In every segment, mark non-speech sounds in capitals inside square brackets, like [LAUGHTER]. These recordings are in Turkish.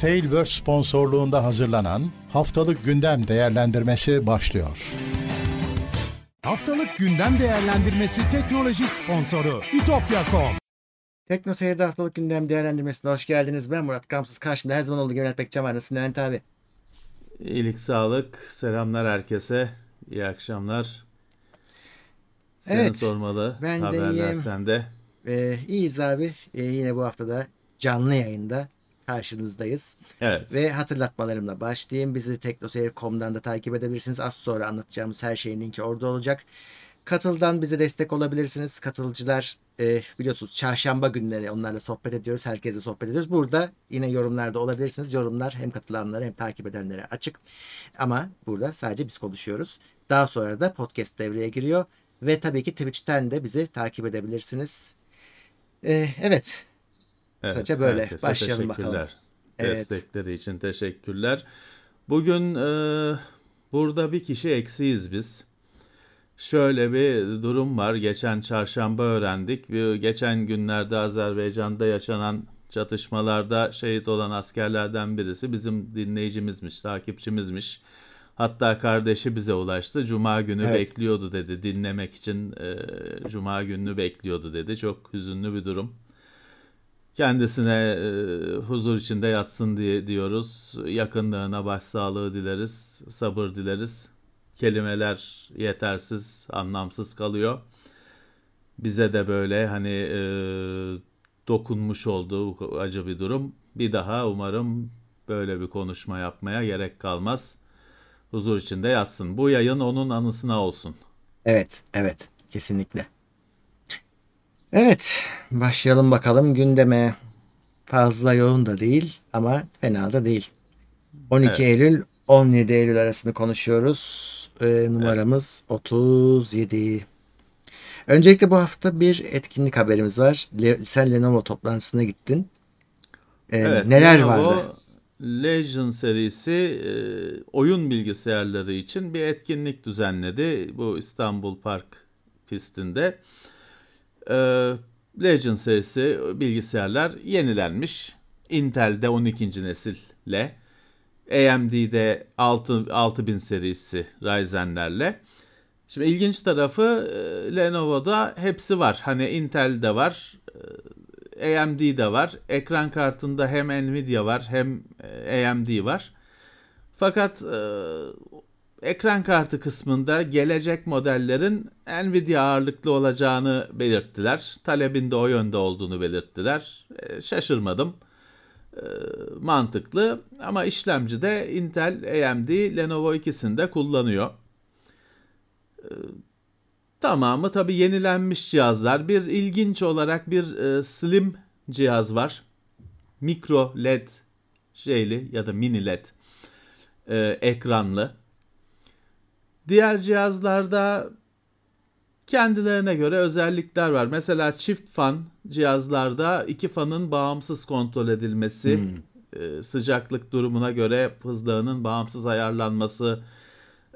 Tailverse sponsorluğunda hazırlanan Haftalık Gündem Değerlendirmesi başlıyor. Haftalık Gündem Değerlendirmesi teknoloji sponsoru itopya.com Tekno Seyir'de haftalık gündem değerlendirmesine hoş geldiniz. Ben Murat Kamsız. Karşımda her zaman olduğu gibi Levent Bekcan var. Nasılsın Levent abi? İyilik, sağlık. Selamlar herkese. İyi akşamlar. Seni Evet, sormalı. ben de Haberler iyiyim. sende. Ee, iyiyiz abi. Ee, yine bu haftada canlı yayında karşınızdayız. Evet. Ve hatırlatmalarımla başlayayım. Bizi teknoseyir.com'dan da takip edebilirsiniz. Az sonra anlatacağımız her şeyin linki orada olacak. Katıl'dan bize destek olabilirsiniz. Katılıcılar e, biliyorsunuz çarşamba günleri onlarla sohbet ediyoruz. Herkesle sohbet ediyoruz. Burada yine yorumlarda olabilirsiniz. Yorumlar hem katılanlara hem takip edenlere açık. Ama burada sadece biz konuşuyoruz. Daha sonra da podcast devreye giriyor. Ve tabii ki Twitch'ten de bizi takip edebilirsiniz. E, evet. Evet, Kısaca böyle. herkese Başlayalım bakalım. teşekkürler. Evet. Destekleri için teşekkürler. Bugün e, burada bir kişi eksiyiz biz. Şöyle bir durum var. Geçen çarşamba öğrendik. Bir, geçen günlerde Azerbaycan'da yaşanan çatışmalarda şehit olan askerlerden birisi bizim dinleyicimizmiş, takipçimizmiş. Hatta kardeşi bize ulaştı. Cuma günü Evet. bekliyordu dedi. Dinlemek için e, Cuma gününü bekliyordu dedi. Çok hüzünlü bir durum. Kendisine huzur içinde yatsın diye diyoruz. Yakınlığına başsağlığı dileriz, sabır dileriz. Kelimeler yetersiz, anlamsız kalıyor. Bize de böyle hani e, dokunmuş olduğu acı bir durum. Bir daha umarım böyle bir konuşma yapmaya gerek kalmaz. Huzur içinde yatsın. Bu yayın onun anısına olsun. Evet, evet. Kesinlikle. Evet, başlayalım bakalım gündeme. Fazla yoğun da değil ama fena da değil. 12 Eylül 17 Eylül arasını konuşuyoruz. Ee, numaramız 37. Öncelikle bu hafta bir etkinlik haberimiz var. Le- sen Lenovo toplantısına gittin. Ee, Evet, neler Lenovo vardı? Legion serisi e, oyun bilgisayarları için bir etkinlik düzenledi. Bu İstanbul Park pistinde. E, Legion serisi bilgisayarlar yenilenmiş. Intel'de 12. nesille, AMD'de 6, 6000 serisi Ryzen'lerle. Şimdi ilginç tarafı e, Lenovo'da hepsi var. Hani Intel'de var, e, AMD de var. Ekran kartında hem Nvidia var hem e, AMD var. Fakat e, ekran kartı kısmında gelecek modellerin Nvidia ağırlıklı olacağını belirttiler. Talebin de o yönde olduğunu belirttiler. E, şaşırmadım. E, mantıklı ama işlemci de Intel, AMD, Lenovo ikisini de kullanıyor. Tamamı tabi yenilenmiş cihazlar. Bir ilginç olarak bir e, slim cihaz var. Mikro LED şeyli ya da mini LED e, ekranlı. Diğer cihazlarda kendilerine göre özellikler var. Mesela çift fan cihazlarda iki fanın bağımsız kontrol edilmesi, e, sıcaklık durumuna göre hızlarının bağımsız ayarlanması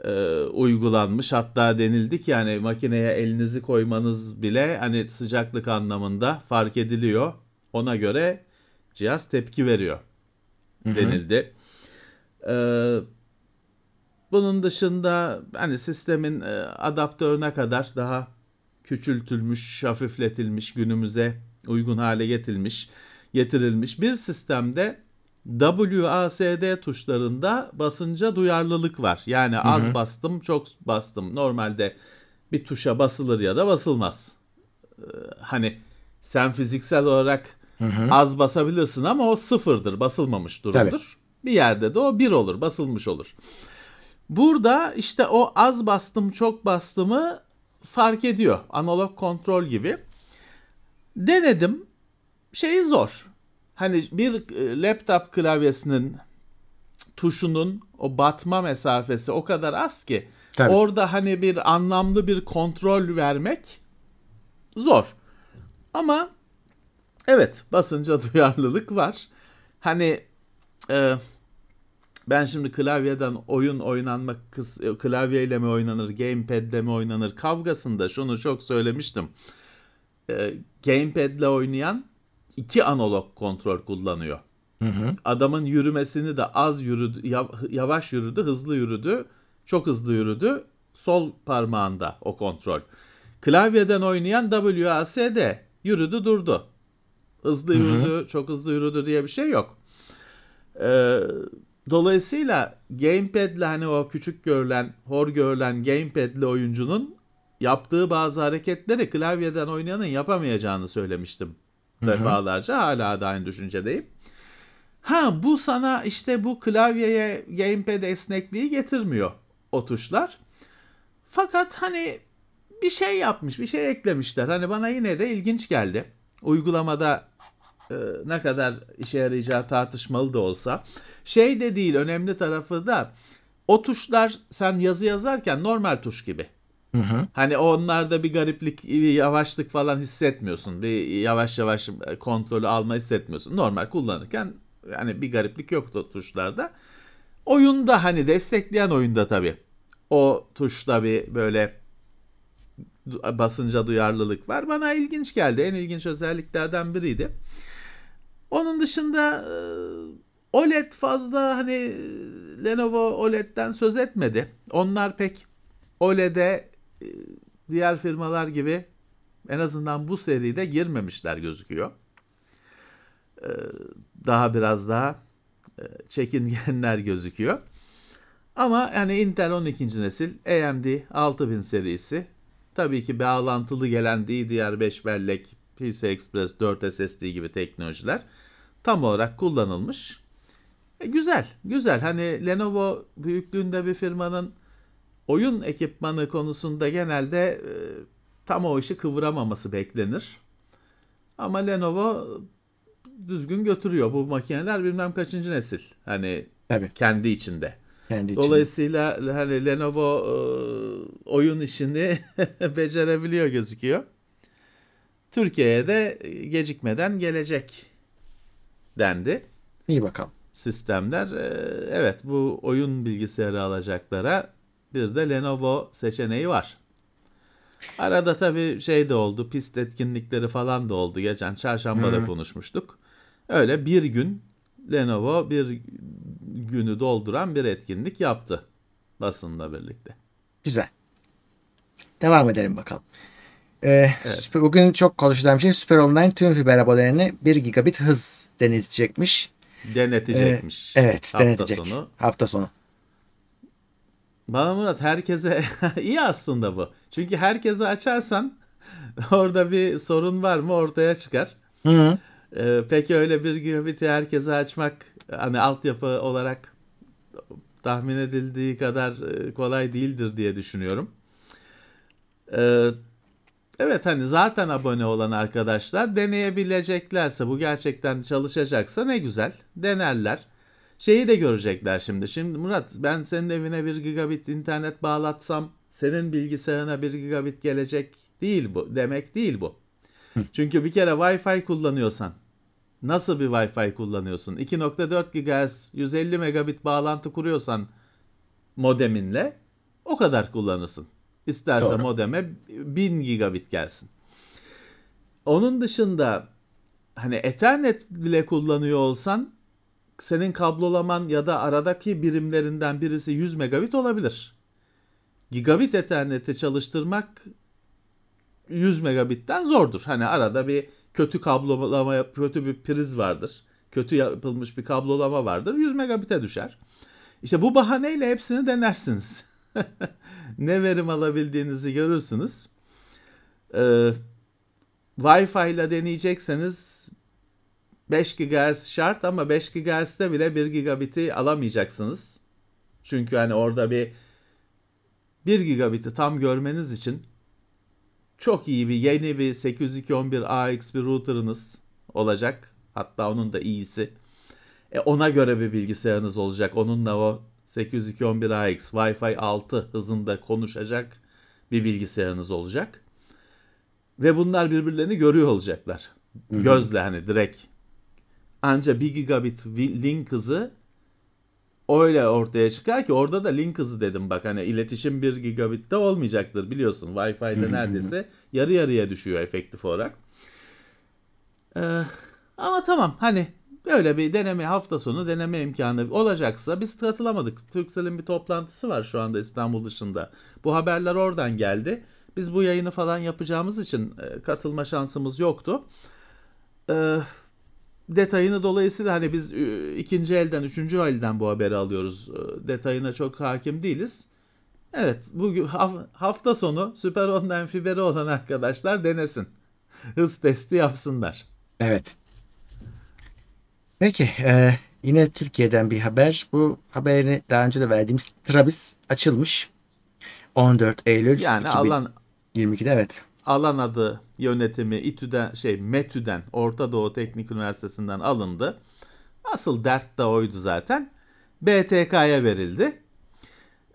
e, uygulanmış. Hatta denildi ki yani makineye elinizi koymanız bile hani sıcaklık anlamında fark ediliyor. Ona göre cihaz tepki veriyor denildi. Ee, bunun dışında hani sistemin e, adaptörüne kadar daha küçültülmüş, hafifletilmiş, günümüze uygun hale getirilmiş, getirilmiş bir sistemde WASD tuşlarında basınca duyarlılık var. Yani az bastım, çok bastım. Normalde bir tuşa basılır ya da basılmaz. Ee, hani sen fiziksel olarak az basabilirsin ama o sıfırdır, basılmamış durumdur. Bir yerde de o bir olur, basılmış olur. Burada işte o az bastım, çok bastımı fark ediyor. Analog kontrol gibi. Denedim. Şey zor. Hani bir e, laptop klavyesinin tuşunun o batma mesafesi o kadar az ki Tabii. orada hani bir anlamlı bir kontrol vermek zor. Ama evet basınca [LAUGHS] duyarlılık var. Hani e, ben şimdi klavyeden oyun oynanmak kıs- klavyeyle mi oynanır, gamepad'le mi oynanır kavgasında şunu çok söylemiştim. E, gamepad'le oynayan iki analog kontrol kullanıyor. Adamın yürümesini de az yürüdü, yavaş yürüdü, hızlı yürüdü, çok hızlı yürüdü. Sol parmağında o kontrol. Klavyeden oynayan WASD yürüdü durdu. Hızlı yürüdü, hı hı. çok hızlı yürüdü diye bir şey yok. Ee, dolayısıyla gamepad'le hani o küçük görülen, hor görülen gamepad'li oyuncunun yaptığı bazı hareketleri klavyeden oynayanın yapamayacağını söylemiştim hı hı. defalarca. Hala da aynı düşüncedeyim. Ha bu sana işte bu klavyeye gamepad esnekliği getirmiyor o tuşlar. Fakat hani bir şey yapmış, bir şey eklemişler. Hani bana yine de ilginç geldi. Uygulamada ne kadar işe yarayacağı tartışmalı da olsa. Şey de değil, önemli tarafı da o tuşlar sen yazı yazarken normal tuş gibi. Hı hı. Hani onlarda bir gariplik, bir yavaşlık falan hissetmiyorsun. Bir yavaş yavaş kontrolü alma hissetmiyorsun. Normal kullanırken yani bir gariplik yoktu tuşlarda. Oyunda hani destekleyen oyunda tabii. O tuşta bir böyle basınca duyarlılık var. Bana ilginç geldi. En ilginç özelliklerden biriydi. Onun dışında e, OLED fazla hani Lenovo OLED'den söz etmedi. Onlar pek OLED'e e, diğer firmalar gibi en azından bu seride girmemişler gözüküyor. E, daha biraz daha çekingenler gözüküyor. Ama yani Intel 12. nesil AMD 6000 serisi tabii ki bağlantılı gelen DDR5 bellek PCI Express 4 SSD gibi teknolojiler tam olarak kullanılmış. E, güzel, güzel. Hani Lenovo büyüklüğünde bir firmanın oyun ekipmanı konusunda genelde e, tam o işi kıvıramaması beklenir. Ama Lenovo düzgün götürüyor. Bu makineler bilmem kaçıncı nesil. Hani Tabii. kendi içinde. Kendi Dolayısıyla içinde. hani Lenovo e, oyun işini [LAUGHS] becerebiliyor gözüküyor. Türkiye'ye de gecikmeden gelecek dendi. İyi bakalım. Sistemler e, evet bu oyun bilgisayarı alacaklara bir de Lenovo seçeneği var. Arada tabii şey de oldu, pist etkinlikleri falan da oldu. Geçen çarşamba da konuşmuştuk. Öyle bir gün Lenovo bir günü dolduran bir etkinlik yaptı basınla birlikte. Güzel. Devam edelim bakalım. Ee, evet. Bugün çok konuşulan bir şey Süper Online tüm fiber abonelerine 1 gigabit hız denetecekmiş. Denetecekmiş. Ee, evet hafta denetecek. Sonu. Hafta sonu. Bana Murat herkese [LAUGHS] iyi aslında bu. Çünkü herkese açarsan [LAUGHS] orada bir sorun var mı ortaya çıkar. Hı hı. Ee, peki öyle bir gigabit'i herkese açmak hani altyapı olarak tahmin edildiği kadar e, kolay değildir diye düşünüyorum. Ee, evet hani zaten abone olan arkadaşlar deneyebileceklerse bu gerçekten çalışacaksa ne güzel denerler. Şeyi de görecekler şimdi. Şimdi Murat ben senin evine bir gigabit internet bağlatsam senin bilgisayarına bir gigabit gelecek değil bu. Demek değil bu. Çünkü bir kere Wi-Fi kullanıyorsan nasıl bir Wi-Fi kullanıyorsun? 2.4 GHz 150 megabit bağlantı kuruyorsan modeminle o kadar kullanırsın. İsterse Doğru. modeme 1000 gigabit gelsin. Onun dışında hani Ethernet bile kullanıyor olsan senin kablolaman ya da aradaki birimlerinden birisi 100 megabit olabilir. Gigabit Ethernet'i çalıştırmak 100 megabitten zordur. Hani arada bir kötü kablolama, kötü bir priz vardır. Kötü yapılmış bir kablolama vardır. 100 megabit'e düşer. İşte bu bahaneyle hepsini denersiniz. [LAUGHS] ne verim alabildiğinizi görürsünüz. Ee, Wi-Fi ile deneyecekseniz 5 GHz şart ama 5 GHz'de bile 1 gigabit'i alamayacaksınız. Çünkü hani orada bir 1 gigabit'i tam görmeniz için çok iyi bir yeni bir 802.11ax bir router'ınız olacak. Hatta onun da iyisi. E ona göre bir bilgisayarınız olacak. Onunla o 802.11ax Wi-Fi 6 hızında konuşacak bir bilgisayarınız olacak. Ve bunlar birbirlerini görüyor olacaklar. Hı-hı. Gözle hani direkt. Anca 1 gigabit link hızı öyle ortaya çıkar ki orada da link hızı dedim bak hani iletişim 1 gigabitte olmayacaktır biliyorsun. Wi-Fi'de neredeyse yarı yarıya düşüyor efektif olarak. Ee, ama tamam hani Böyle bir deneme hafta sonu deneme imkanı olacaksa biz katılamadık. Turkcell'in bir toplantısı var şu anda İstanbul dışında. Bu haberler oradan geldi. Biz bu yayını falan yapacağımız için e, katılma şansımız yoktu. Ee, detayını dolayısıyla hani biz e, ikinci elden, üçüncü elden bu haberi alıyoruz. E, detayına çok hakim değiliz. Evet, bugün haf- hafta sonu Süper Online fiberi olan arkadaşlar denesin. Hız testi yapsınlar. Evet. Peki e, yine Türkiye'den bir haber. Bu haberini daha önce de verdiğimiz Travis açılmış. 14 Eylül Yani alan 2022'de evet. alan adı yönetimi İTÜ'den şey METÜ'den Orta Doğu Teknik Üniversitesi'nden alındı. Asıl dert de oydu zaten. BTK'ya verildi.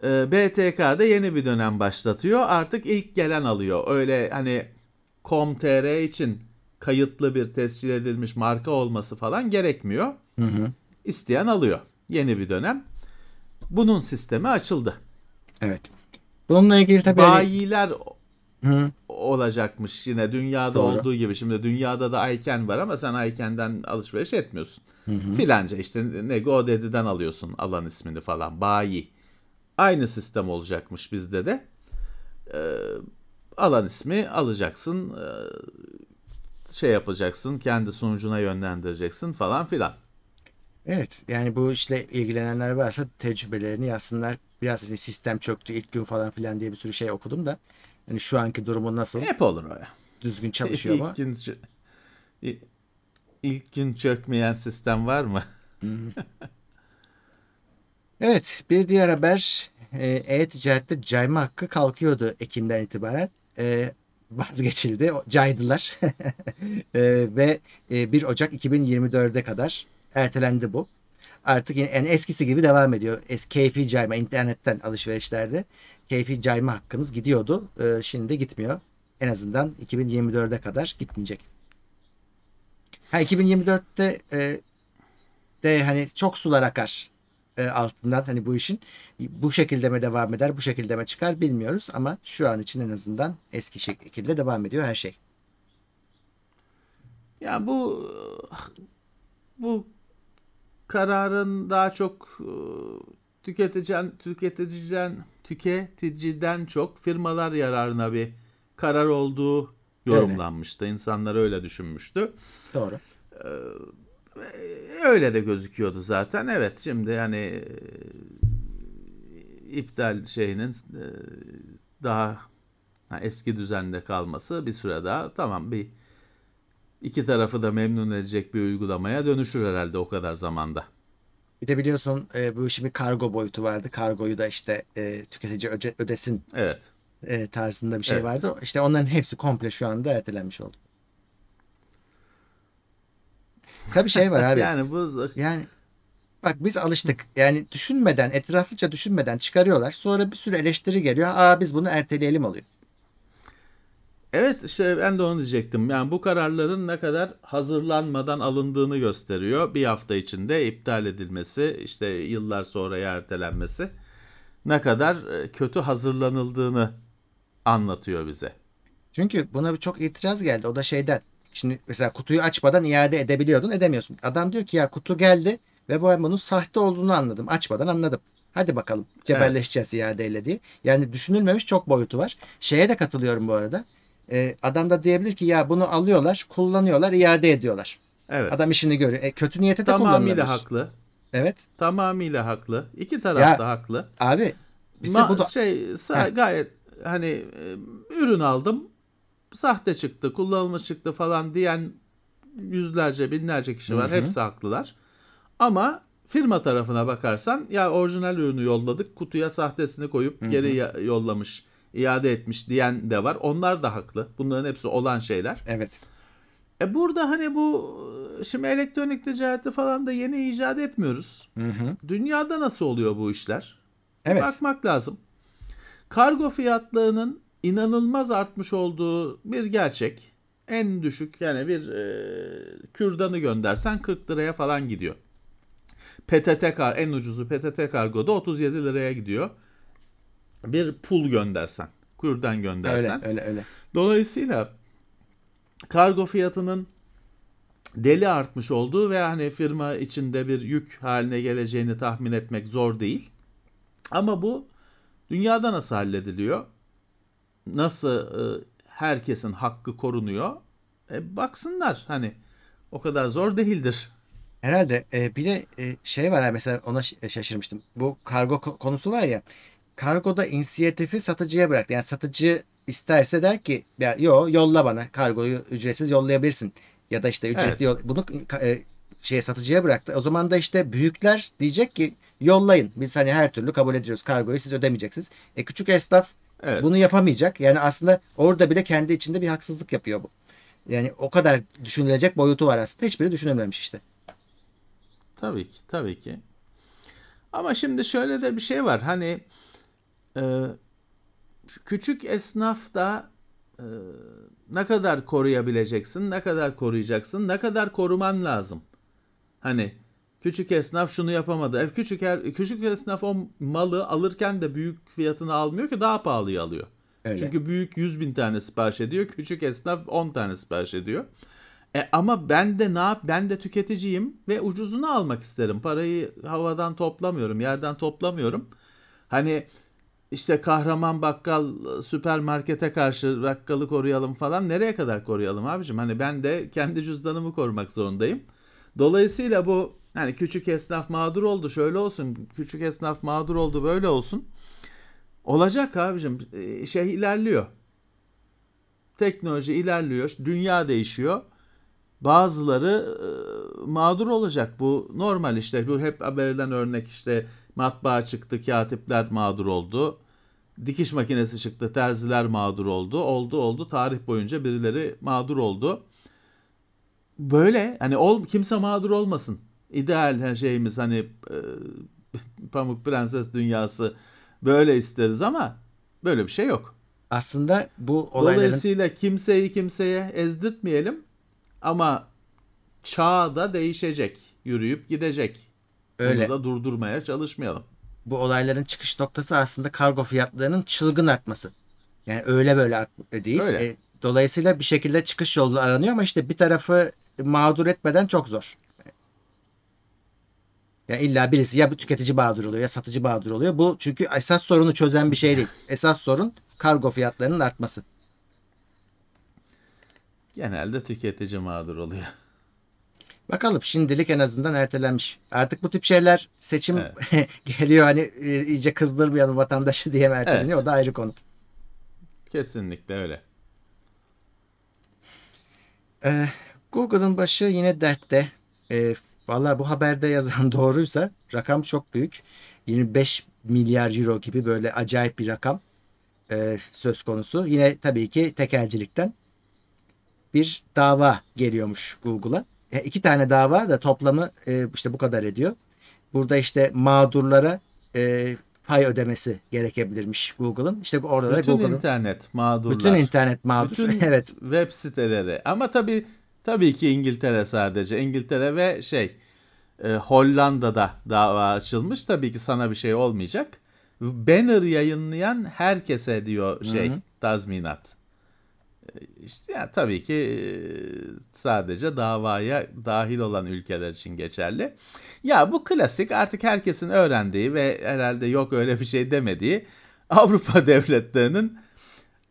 Ee, BTK'da yeni bir dönem başlatıyor. Artık ilk gelen alıyor. Öyle hani Com.tr için kayıtlı bir tescil edilmiş marka olması falan gerekmiyor. Hı hı. İsteyen alıyor. Yeni bir dönem. Bunun sistemi açıldı. Evet. Bununla ilgili tabii hani- Bayiler Hı, olacakmış yine dünyada Doğru. olduğu gibi. Şimdi dünyada da Ayken var ama sen Ayken'den alışveriş etmiyorsun. Filanca işte ne GoDaddy'den alıyorsun alan ismini falan. Bayi. Aynı sistem olacakmış bizde de. Ee, alan ismi alacaksın. ee, şey yapacaksın. Kendi sunucuna yönlendireceksin falan filan. Evet yani bu işle ilgilenenler varsa tecrübelerini yazsınlar. Biraz işte sistem çöktü ilk gün falan filan diye bir sürü şey okudum da. Hani şu anki durumu nasıl? Hep olur o ya. Düzgün [LAUGHS] çalışıyor mu? İlk gün, çö- ilk gün çökmeyen sistem var mı? [LAUGHS] Evet bir diğer haber e, e-ticarette cayma hakkı kalkıyordu Ekim'den itibaren. E, vazgeçildi. Caydılar. [LAUGHS] E, ve e, 1 Ocak 2024'e kadar ertelendi bu. Artık yine yani eskisi gibi devam ediyor. Es keyfi cayma internetten alışverişlerde keyfi cayma hakkınız gidiyordu. E, şimdi gitmiyor. En azından 2024'e kadar gitmeyecek. Ha 2024'te e, de hani çok sular akar e, altından hani bu işin bu şekilde mi devam eder bu şekilde mi çıkar bilmiyoruz ama şu an için en azından eski şekilde devam ediyor her şey. Ya bu bu kararın daha çok e, tüketiciden tüketiciden tüketiciden çok firmalar yararına bir karar olduğu yorumlanmıştı. İnsanlar öyle düşünmüştü. Doğru. Öyle de gözüküyordu zaten. Evet şimdi yani e, iptal şeyinin e, daha ha, eski düzende kalması bir süre daha tamam bir iki tarafı da memnun edecek bir uygulamaya dönüşür herhalde o kadar zamanda. Bir de biliyorsun e, bu işin bir kargo boyutu vardı. Kargoyu da işte e, tüketici öce- ödesin Evet. e, tarzında bir şey Evet. vardı. İşte onların hepsi komple şu anda ertelenmiş oldu. Tabii şey var abi. [LAUGHS] Yani bu Yani bak biz alıştık. Yani düşünmeden, etraflıca düşünmeden çıkarıyorlar. Sonra bir sürü eleştiri geliyor. Aa biz bunu erteleyelim oluyor. Evet işte ben de onu diyecektim. Yani bu kararların ne kadar hazırlanmadan alındığını gösteriyor. Bir hafta içinde iptal edilmesi, işte yıllar sonra ertelenmesi ne kadar e, kötü hazırlanıldığını anlatıyor bize. Çünkü buna bir çok itiraz geldi. O da şeyden. Şimdi mesela kutuyu açmadan iade edebiliyordun. Edemiyorsun. Adam diyor ki ya kutu geldi ve ben bunun sahte olduğunu anladım. Açmadan anladım. Hadi bakalım cebelleşeceğiz iadeyle diye. Yani düşünülmemiş çok boyutu var. Şeye de katılıyorum bu arada. Ee, adam da diyebilir ki ya bunu alıyorlar, kullanıyorlar, iade ediyorlar. Evet. Adam işini görüyor. E, kötü niyete de Tamamıyla kullanılabilir. haklı. Evet. Tamamıyla haklı. İki taraf Ya, da haklı. Abi bize Ma- bu da şey sa- gayet hani e, ürün aldım sahte çıktı kullanılmış çıktı falan diyen yüzlerce binlerce kişi var Hı hı. hepsi haklılar ama firma tarafına bakarsan ya orijinal ürünü yolladık kutuya sahtesini koyup geri ya- yollamış iade etmiş diyen de var onlar da haklı bunların hepsi olan şeyler evet. e burada hani bu şimdi elektronik ticareti falan da yeni icat etmiyoruz Hı hı. dünyada nasıl oluyor bu işler Evet. Bakmak lazım. Kargo fiyatlarının inanılmaz artmış olduğu bir gerçek. En düşük yani bir e, kürdanı göndersen 40 liraya falan gidiyor. PTT kar en ucuzu PTT kargoda 37 liraya gidiyor. Bir pul göndersen, kürdan göndersen. Öyle öyle öyle. Dolayısıyla kargo fiyatının deli artmış olduğu ve hani firma içinde bir yük haline geleceğini tahmin etmek zor değil. Ama bu dünyada nasıl hallediliyor? Nasıl e, herkesin hakkı korunuyor? E, baksınlar hani o kadar zor değildir. Herhalde e, bir de e, şey var ha, mesela ona ş- şaşırmıştım. Bu kargo ko- konusu var ya. Kargoda inisiyatifi satıcıya bıraktı. Yani satıcı isterse der ki ya yo yolla bana kargoyu ücretsiz yollayabilirsin. Ya da işte ücretli Evet. yol bunu e, şeye satıcıya bıraktı. O zaman da işte büyükler diyecek ki yollayın. Biz hani her türlü kabul ediyoruz kargoyu siz ödemeyeceksiniz. E küçük esnaf Evet. bunu yapamayacak. Yani aslında orada bile kendi içinde bir haksızlık yapıyor bu. Yani o kadar düşünülecek boyutu var aslında. Hiçbiri düşünülmemiş işte. Tabii ki, tabii ki. Ama şimdi şöyle de bir şey var. Hani e, küçük esnaf da e, ne kadar koruyabileceksin, ne kadar koruyacaksın, ne kadar koruman lazım. Hani küçük esnaf şunu yapamadı. E, küçük er- küçük esnaf o malı alırken de büyük fiyatını almıyor ki daha pahalıya alıyor. Öyle. Çünkü büyük 100 bin tane sipariş ediyor. Küçük esnaf 10 tane sipariş ediyor. E ama ben de ne yap? Ben de tüketiciyim ve ucuzunu almak isterim. Parayı havadan toplamıyorum, yerden toplamıyorum. Hani işte kahraman bakkal süpermarkete karşı bakkalı koruyalım falan nereye kadar koruyalım abicim? Hani ben de kendi cüzdanımı korumak zorundayım. Dolayısıyla bu hani küçük esnaf mağdur oldu şöyle olsun, küçük esnaf mağdur oldu böyle olsun. Olacak abicim. E, Şey ilerliyor. Teknoloji ilerliyor, dünya değişiyor. Bazıları e, mağdur olacak. Bu normal işte. Bu hep verilen örnek işte matbaa çıktı, katipler mağdur oldu. Dikiş makinesi çıktı, terziler mağdur oldu. Oldu oldu tarih boyunca birileri mağdur oldu. Böyle hani ol, kimse mağdur olmasın. İdeal her şeyimiz hani e, Pamuk Prenses dünyası böyle isteriz ama böyle bir şey yok. Aslında bu olayların Dolayısıyla kimseyi kimseye ezdirtmeyelim ama çağ da değişecek, yürüyüp gidecek. Öyle. Bunu da durdurmaya çalışmayalım. bu olayların çıkış noktası aslında kargo fiyatlarının çılgın artması. Yani öyle böyle art değil. Öyle. E, dolayısıyla bir şekilde çıkış yolu aranıyor ama işte bir tarafı mağdur etmeden çok zor. Ya illa birisi ya tüketici mağdur oluyor ya satıcı mağdur oluyor. Bu çünkü esas sorunu çözen bir şey değil. Esas sorun kargo fiyatlarının artması. Genelde tüketici mağdur oluyor. [LAUGHS] Bakalım şimdilik en azından ertelenmiş. Artık bu tip şeyler seçim [LAUGHS] geliyor hani e, iyice kızdırmayalım vatandaşı diye erteleniyor Evet. o da ayrı konu. Kesinlikle öyle. Ee, Google'ın başı yine dertte. Ee, Valla bu haberde yazan [LAUGHS] doğruysa rakam çok büyük. 25 milyar euro gibi böyle acayip bir rakam e, söz konusu. Yine tabii ki tekelcilikten bir dava geliyormuş Google'a. E, iki tane dava da toplamı e, işte bu kadar ediyor. Burada işte mağdurlara e, pay ödemesi gerekebilirmiş Google'ın. İşte orada da Bütün Google'ın internet mağdurlar. bütün internet mağdur. Bütün [LAUGHS] evet. web siteleri. Ama tabii tabii ki İngiltere sadece. İngiltere ve şey e, Hollanda'da dava açılmış. Tabii ki sana bir şey olmayacak. Banner yayınlayan herkese diyor şey tazminat. E, İşte ya tabii ki e, sadece davaya dahil olan ülkeler için geçerli. Ya bu klasik artık herkesin öğrendiği ve herhalde yok öyle bir şey demediği Avrupa [LAUGHS] devletlerinin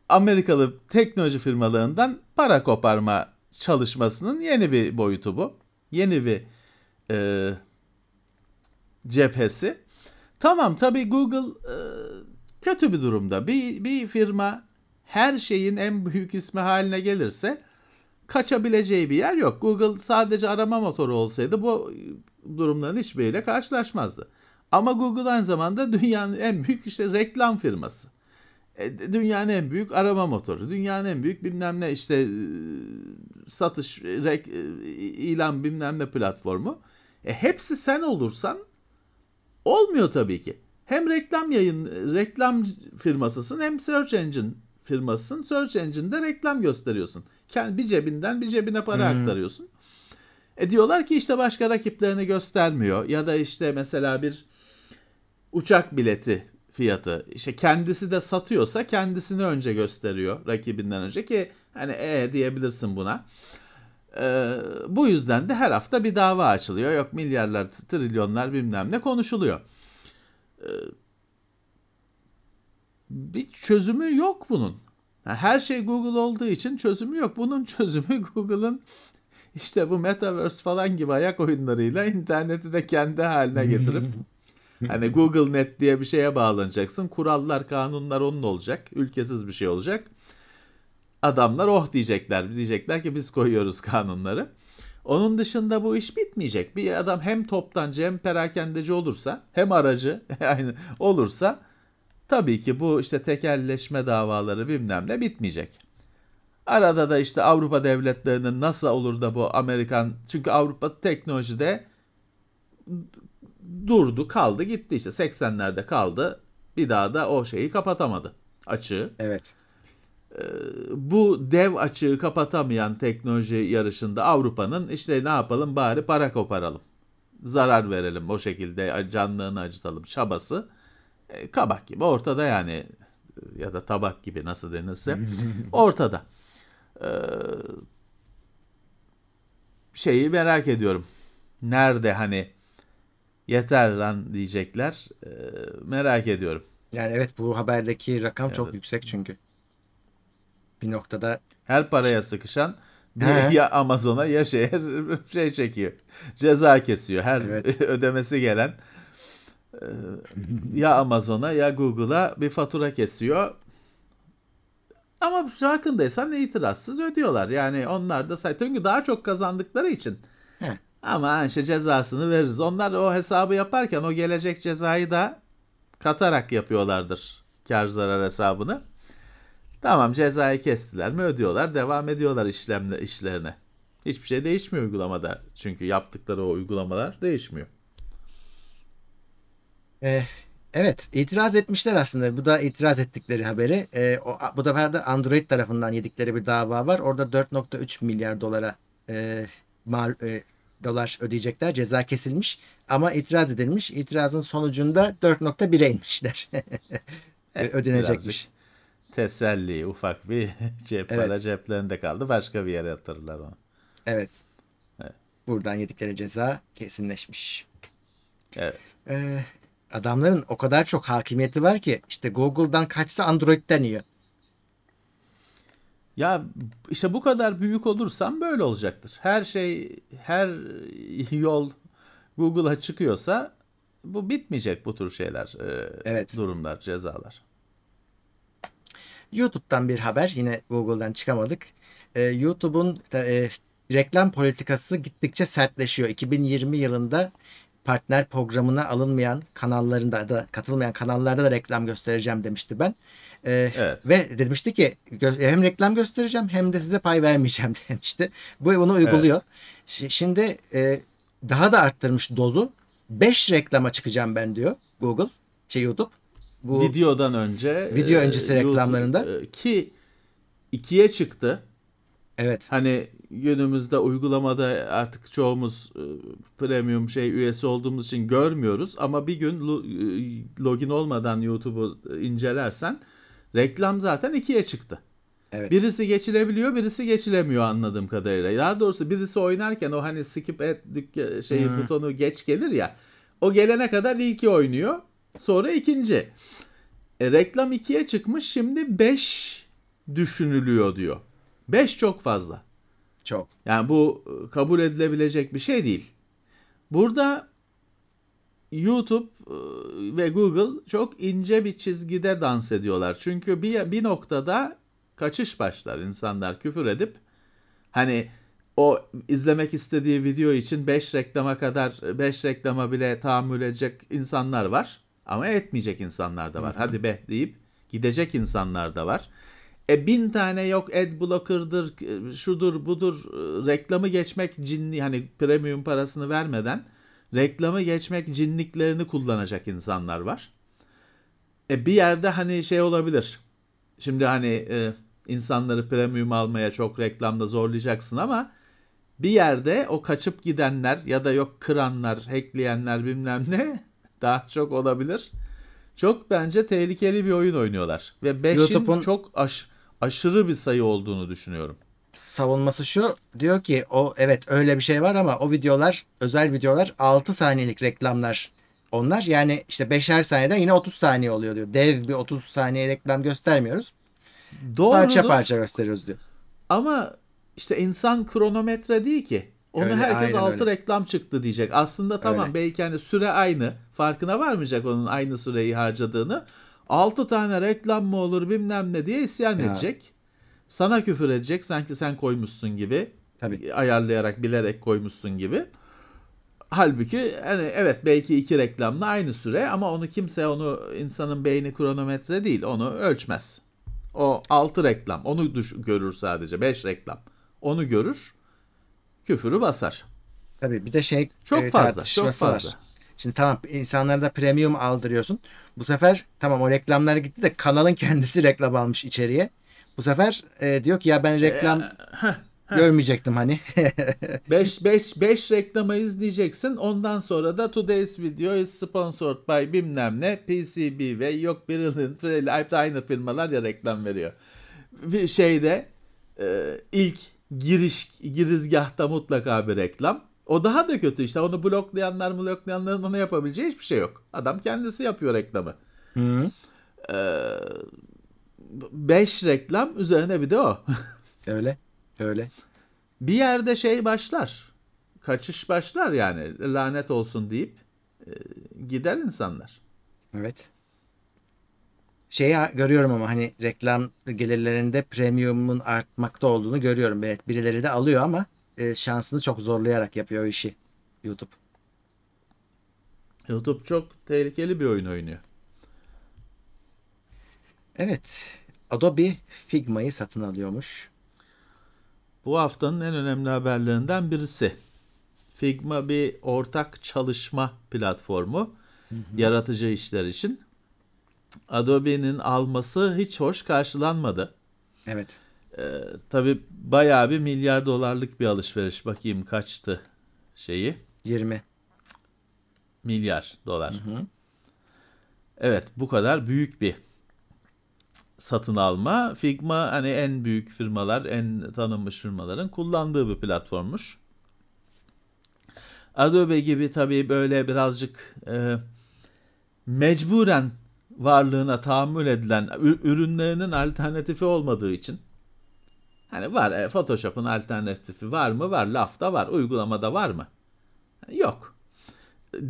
Amerikalı teknoloji firmalarından para koparma çalışmasının yeni bir boyutu bu. Yeni bir e, cephesi. Tamam tabii Google e, kötü bir durumda. Bir, bir firma her şeyin en büyük ismi haline gelirse kaçabileceği bir yer yok. Google sadece arama motoru olsaydı bu durumların hiçbiriyle karşılaşmazdı. Ama Google aynı zamanda dünyanın en büyük işte reklam firması. E, Dünyanın en büyük arama motoru, dünyanın en büyük bilmem ne işte e, satış, rek, e, ilan bilmem ne platformu. E, hepsi sen olursan olmuyor tabii ki. Hem reklam yayın, reklam firmasısın hem search engine firmasısın. Search engine'de reklam gösteriyorsun. Kendi bir cebinden bir cebine para aktarıyorsun. E diyorlar ki işte başka rakiplerini göstermiyor. Ya da işte mesela bir uçak bileti fiyatı. İşte kendisi de satıyorsa kendisini önce gösteriyor rakibinden önce ki hani e diyebilirsin buna. Ee, bu yüzden de her hafta bir dava açılıyor. Yok milyarlar, trilyonlar bilmem ne konuşuluyor. Ee, bir çözümü yok bunun. Her şey Google olduğu için çözümü yok. Bunun [LAUGHS] çözümü Google'ın işte bu Metaverse falan gibi ayak oyunlarıyla interneti de kendi haline getirip [LAUGHS] hani Google Net diye bir şeye bağlanacaksın. Kurallar, kanunlar onun olacak. Ülkesiz bir şey olacak. Adamlar oh diyecekler. Diyecekler ki biz koyuyoruz kanunları. Onun dışında bu iş bitmeyecek. Bir adam hem toptancı hem perakendeci olursa hem aracı [LAUGHS] yani olursa tabii ki bu işte tekelleşme davaları bilmem ne bitmeyecek. Arada da işte Avrupa devletlerinin nasıl olur da bu Amerikan çünkü Avrupa teknolojide durdu kaldı gitti işte 80'lerde kaldı bir daha da o şeyi kapatamadı açığı. Evet. Bu dev açığı kapatamayan teknoloji yarışında Avrupa'nın işte ne yapalım bari para koparalım. Zarar verelim o şekilde canlığını acıtalım çabası. E, kabak gibi ortada yani ya da tabak gibi nasıl denirse [LAUGHS] ortada. Ee, şeyi merak ediyorum. Nerede hani yeter lan diyecekler. Ee, merak ediyorum. Yani evet bu haberdeki rakam Evet. çok yüksek çünkü. Bir noktada Her paraya sıkışan bir ya Amazon'a ya şeye [LAUGHS] şey çekiyor. Ceza kesiyor. Her Evet. [LAUGHS] ödemesi gelen e, ya Amazon'a ya Google'a bir fatura kesiyor. Ama farkındaysan itirazsız ödüyorlar. Yani onlar da çünkü daha çok kazandıkları için. Ama işte cezasını veririz. Onlar o hesabı yaparken o gelecek cezayı da katarak yapıyorlardır kar zarar hesabını. Tamam cezayı kestiler mi ödüyorlar devam ediyorlar işlemle işlerine. Hiçbir şey değişmiyor uygulamada. Çünkü yaptıkları o uygulamalar değişmiyor. e, evet itiraz etmişler aslında. Bu da itiraz ettikleri haberi. E, o, bu sefer de Android tarafından yedikleri bir dava var. Orada 4.3 milyar dolara e, mal, e, dolar ödeyecekler. Ceza kesilmiş ama itiraz edilmiş. İtirazın sonucunda 4.1'e inmişler. [LAUGHS] Evet, Ödenecekmiş. Teselli ufak bir [LAUGHS] cep Evet. para ceplerinde kaldı. Başka bir yere yatırırlar onu. Evet. Evet. Buradan yedikleri ceza kesinleşmiş. Evet. Ee, adamların o kadar çok hakimiyeti var ki işte Google'dan kaçsa Android'den yiyor. Ya işte bu kadar büyük olursam böyle olacaktır. Her şey, her yol Google'a çıkıyorsa bu bitmeyecek bu tür şeyler, e, Evet. durumlar, cezalar. YouTube'dan bir haber yine Google'dan çıkamadık. Ee, YouTube'un e, reklam politikası gittikçe sertleşiyor. 2020 yılında partner programına alınmayan kanallarında da katılmayan kanallarda da reklam göstereceğim demişti ben. Ee, Evet. Ve demişti ki hem reklam göstereceğim hem de size pay vermeyeceğim [LAUGHS] demişti. Bu bunu uyguluyor. Şi- Şimdi e, daha da arttırmış dozu. 5 reklama çıkacağım ben diyor Google, şey YouTube. Bu Videodan önce Video e, öncesi YouTube- reklamlarında. e, ki ikiye çıktı. evet. Hani günümüzde uygulamada artık çoğumuz e, premium şey üyesi olduğumuz için görmüyoruz ama bir gün lo- e, login olmadan YouTube'u incelersen reklam zaten ikiye çıktı. Evet. Birisi geçilebiliyor, birisi geçilemiyor anladığım kadarıyla. Daha doğrusu birisi oynarken o hani skip et şeyi Hmm. butonu geç gelir ya. O gelene kadar ilki oynuyor. Sonra ikinci. E, reklam ikiye çıkmış şimdi 5 düşünülüyor diyor. 5 çok fazla. Çok. Yani bu e, kabul edilebilecek bir şey değil. Burada YouTube e, ve Google çok ince bir çizgide dans ediyorlar. Çünkü bir, bir noktada kaçış başlar insanlar küfür edip hani o izlemek istediği video için 5 reklama kadar 5 reklama bile tahammül edecek insanlar var. Ama etmeyecek insanlar da var. Hadi be deyip gidecek insanlar da var. E bin tane yok ad blocker'dır, şudur budur e, reklamı geçmek cinli hani premium parasını vermeden reklamı geçmek cinliklerini kullanacak insanlar var. E bir yerde hani şey olabilir. Şimdi hani e, insanları premium almaya çok reklamda zorlayacaksın ama bir yerde o kaçıp gidenler ya da yok kıranlar, hackleyenler bilmem ne [LAUGHS] daha çok olabilir. Çok bence tehlikeli bir oyun oynuyorlar. Ve 5'in YouTube'un- çok aş, aşırı bir sayı olduğunu düşünüyorum. savunması şu. Diyor ki o evet öyle bir şey var ama o videolar özel videolar 6 saniyelik reklamlar. Onlar yani işte 5'er saniyeden yine 30 saniye oluyor diyor. Dev bir 30 saniye reklam göstermiyoruz. Doğrudur. Parça parça gösteriyoruz diyor. Ama işte insan kronometre değil ki. Onu Öyle, herkes altı öyle. reklam çıktı diyecek. Aslında tamam Öyle. belki hani süre aynı. Farkına varmayacak onun aynı süreyi harcadığını. 6 tane reklam mı olur bilmem ne diye isyan Ya. edecek. Sana küfür edecek sanki sen koymuşsun gibi. Tabii. Ayarlayarak bilerek koymuşsun gibi. Halbuki hani evet belki iki reklamla aynı süre ama onu kimse onu insanın beyni kronometre değil onu ölçmez. O 6 reklam onu düş- görür sadece 5 reklam. Onu görür küfürü basar. Tabii bir de şey Çok e, fazla çok tartışması var. Şimdi tamam insanlara da premium aldırıyorsun. Bu sefer tamam o reklamlar gitti de kanalın [LAUGHS] kendisi reklam almış içeriye. Bu sefer e, diyor ki ya ben reklam görmeyecektim hani. 5 5 5 reklamı izleyeceksin. Ondan sonra da today's video is sponsored by bilmem ne PCB ve yok birinin aynı firmalar ya reklam veriyor. Bir şeyde e, ilk giriş girizgahta mutlaka bir reklam. O daha da kötü işte onu bloklayanlar bloklayanların ona yapabileceği hiçbir şey yok. Adam kendisi yapıyor reklamı. Hı. 5 reklam üzerine bir de o. [LAUGHS] Öyle. Öyle. bir yerde şey başlar. Kaçış başlar yani lanet olsun deyip e, gider insanlar. Evet. Şeyi görüyorum ama hani reklam gelirlerinde premiumun artmakta olduğunu görüyorum. Evet birileri de alıyor ama e, şansını çok zorlayarak yapıyor o işi YouTube. YouTube çok tehlikeli bir oyun oynuyor. Evet. Adobe Figma'yı satın alıyormuş. Bu haftanın en önemli haberlerinden birisi. Figma bir ortak çalışma platformu yaratıcı işler için. Adobe'nin alması hiç hoş karşılanmadı. Evet. Tabi bayağı bir milyar dolarlık bir alışveriş. Bakayım kaçtı şeyi. 20. Milyar dolar. Evet bu kadar büyük bir satın alma. Figma hani en büyük firmalar, en tanınmış firmaların kullandığı bir platformmuş. Adobe gibi tabii böyle birazcık e, mecburen varlığına tahammül edilen ürünlerinin alternatifi olmadığı için hani var e, Photoshop'un alternatifi var mı? Var. Lafta var. Uygulamada var mı? Yok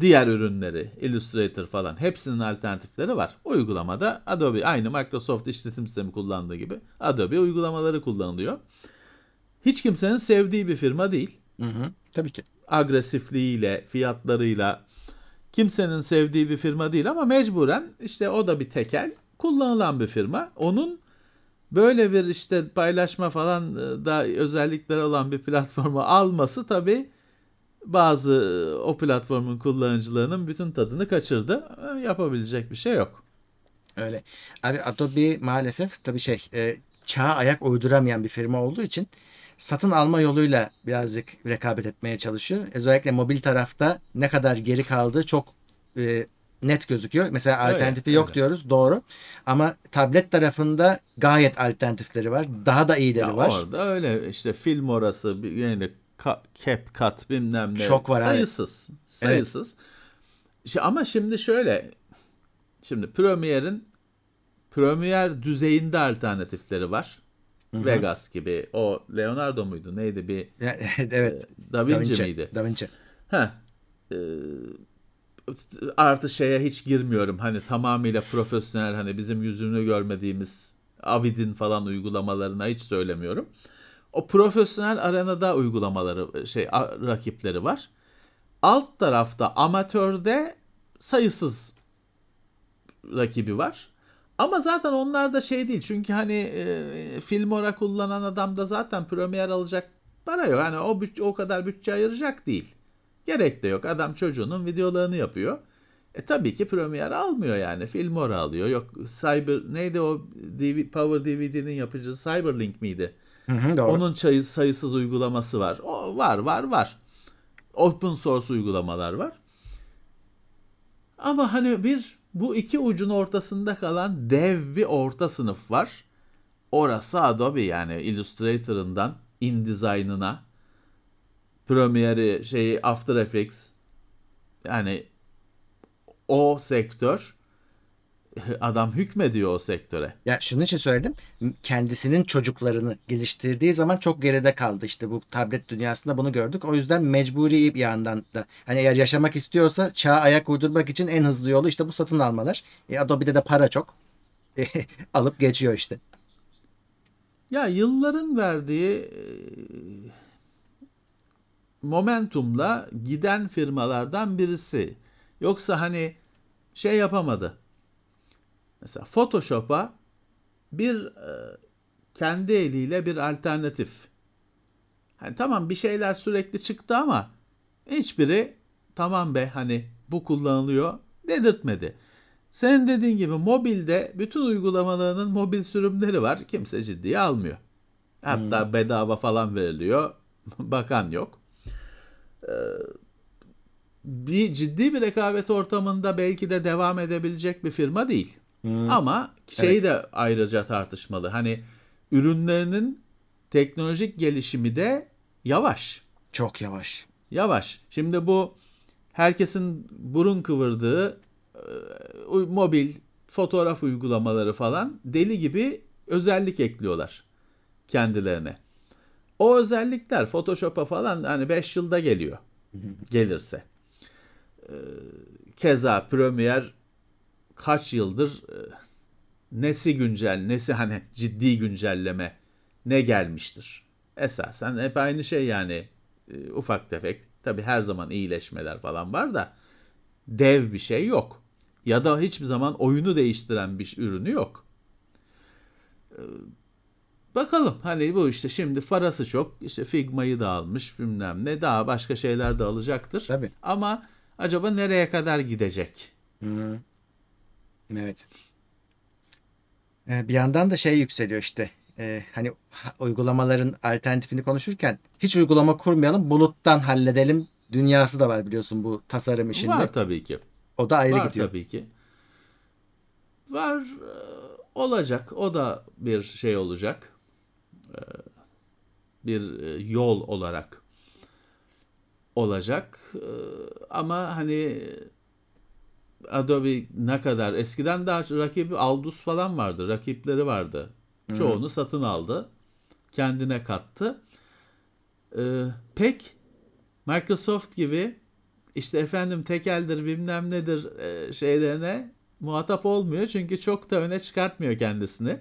diğer ürünleri, Illustrator falan hepsinin alternatifleri var. Uygulamada Adobe aynı Microsoft işletim sistemi kullandığı gibi Adobe uygulamaları kullanılıyor. Hiç kimsenin sevdiği bir firma değil. Hı hı. Tabii ki. Agresifliğiyle, fiyatlarıyla kimsenin sevdiği bir firma değil ama mecburen işte o da bir tekel kullanılan bir firma. Onun böyle bir işte paylaşma falan e, da özellikleri olan bir platformu alması tabii bazı e, o platformun kullanıcılarının bütün tadını kaçırdı. E, Yapabilecek bir şey yok. Öyle. Abi Adobe maalesef tabii şey e, çağa ayak uyduramayan bir firma olduğu için satın alma yoluyla birazcık rekabet etmeye çalışıyor. Özellikle mobil tarafta ne kadar geri kaldığı çok e, net gözüküyor. Mesela Öyle, alternatifi yok öyle. diyoruz doğru. Ama tablet tarafında gayet alternatifleri var. Daha da iyileri Ya var. Orada öyle işte film orası yani CapCut bilmem ne Çok var, evet. sayısız sayısız. İşte ama şimdi şöyle şimdi Premiere'in Premiere düzeyinde alternatifleri var. Vegas gibi o Leonardo muydu neydi bir [LAUGHS] evet. Da Vinci, miydi? Da Vinci. Ha. Ee, artı şeye hiç girmiyorum. Hani tamamıyla profesyonel hani bizim yüzünü görmediğimiz Avid'in falan uygulamalarına hiç söylemiyorum. O profesyonel arenada uygulamaları şey rakipleri var. Alt tarafta amatörde sayısız rakibi var. Ama zaten onlar da şey değil. Çünkü hani e, Filmora kullanan adam da zaten Premiere alacak para yok. Hani o o kadar bütçe ayıracak değil. Gerek de yok. Adam çocuğunun videolarını yapıyor. E tabii ki Premiere almıyor yani. Filmora alıyor. Yok Cyber neydi o DV, Power DVD'nin yapıcısı Cyberlink miydi? Hı hı, doğru. Onun çayı sayısız uygulaması var. O var var var. Open source uygulamalar var. Ama hani bir bu iki ucun ortasında kalan dev bir orta sınıf var. Orası Adobe yani Illustrator'ından InDesign'ına, Premiere'i, şeyi After Effects yani o sektör [LAUGHS] adam hükmediyor o sektöre. Ya şunun için söyledim. Kendisinin çocuklarını geliştirdiği zaman çok geride kaldı. İşte bu tablet dünyasında bunu gördük. O yüzden mecburi bir yandan da hani eğer yaşamak istiyorsa çağa ayak uydurmak için en hızlı yolu işte bu satın almalar. E, Adobe'de de para çok. [LAUGHS] alıp geçiyor işte. Ya yılların verdiği e, momentumla giden firmalardan birisi. Yoksa hani şey yapamadı. Mesela Photoshop'a bir e, kendi eliyle bir alternatif. Hani tamam bir şeyler sürekli çıktı ama hiçbiri tamam be hani bu kullanılıyor dedirtmedi. Senin dediğin gibi mobilde bütün uygulamalarının mobil sürümleri var. Kimse ciddiye almıyor. Hatta hmm. bedava falan veriliyor. [LAUGHS] Bakan yok. Ee, bir ciddi bir rekabet ortamında belki de devam edebilecek bir firma değil. Hmm. Ama şey evet. de ayrıca tartışmalı. Hani ürünlerinin teknolojik gelişimi de yavaş. Çok yavaş. Yavaş. Şimdi bu herkesin burun kıvırdığı e, mobil fotoğraf uygulamaları falan deli gibi özellik ekliyorlar kendilerine. O özellikler Photoshop'a falan hani 5 yılda geliyor. [LAUGHS] gelirse. E, keza Premiere kaç yıldır e, nesi güncel, nesi hani ciddi güncelleme ne gelmiştir. Esasen hep aynı şey yani e, ufak tefek. Tabi her zaman iyileşmeler falan var da dev bir şey yok. Ya da hiçbir zaman oyunu değiştiren bir ürünü yok. E, bakalım hani bu işte şimdi parası çok işte Figma'yı da almış bilmem ne daha başka şeyler de alacaktır. Tabii. Ama acaba nereye kadar gidecek? Hı. Evet. Ee, bir yandan da şey yükseliyor işte. Ee, hani uygulamaların alternatifini konuşurken hiç uygulama kurmayalım buluttan halledelim dünyası da var biliyorsun bu tasarım işinde. Var tabii ki. O da ayrı var gidiyor. tabii ki. Var e, olacak. O da bir şey olacak. E, bir e, yol olarak olacak. Ama hani Adobe ne kadar eskiden daha rakibi Aldus falan vardı. Rakipleri vardı. Hı-hı. Çoğunu satın aldı. Kendine kattı. Ee, pek Microsoft gibi işte efendim tekeldir bilmem nedir e, şeylerine muhatap olmuyor. Çünkü çok da öne çıkartmıyor kendisini.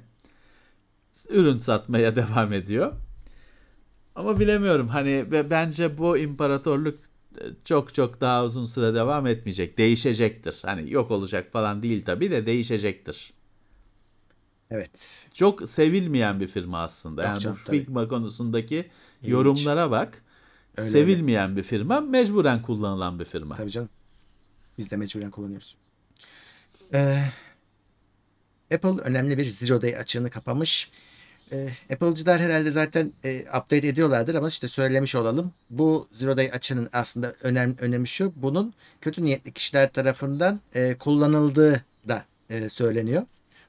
Ürün satmaya [LAUGHS] devam ediyor. Ama bilemiyorum hani bence bu imparatorluk çok çok daha uzun süre devam etmeyecek. Değişecektir. Hani yok olacak falan değil tabii de değişecektir. Evet. Çok sevilmeyen bir firma aslında. Yok yani canım, bu Figma konusundaki İlginç. yorumlara bak. Öyle sevilmeyen öyle. bir firma, mecburen kullanılan bir firma. Tabii canım. Biz de mecburen kullanıyoruz. Ee, Apple önemli bir Zero Day açığını kapamış. E, Apple'cılar herhalde zaten e, update ediyorlardır ama işte söylemiş olalım. Bu Zero Day açının aslında önem, önemi şu. Bunun kötü niyetli kişiler tarafından e, kullanıldığı da e, söyleniyor.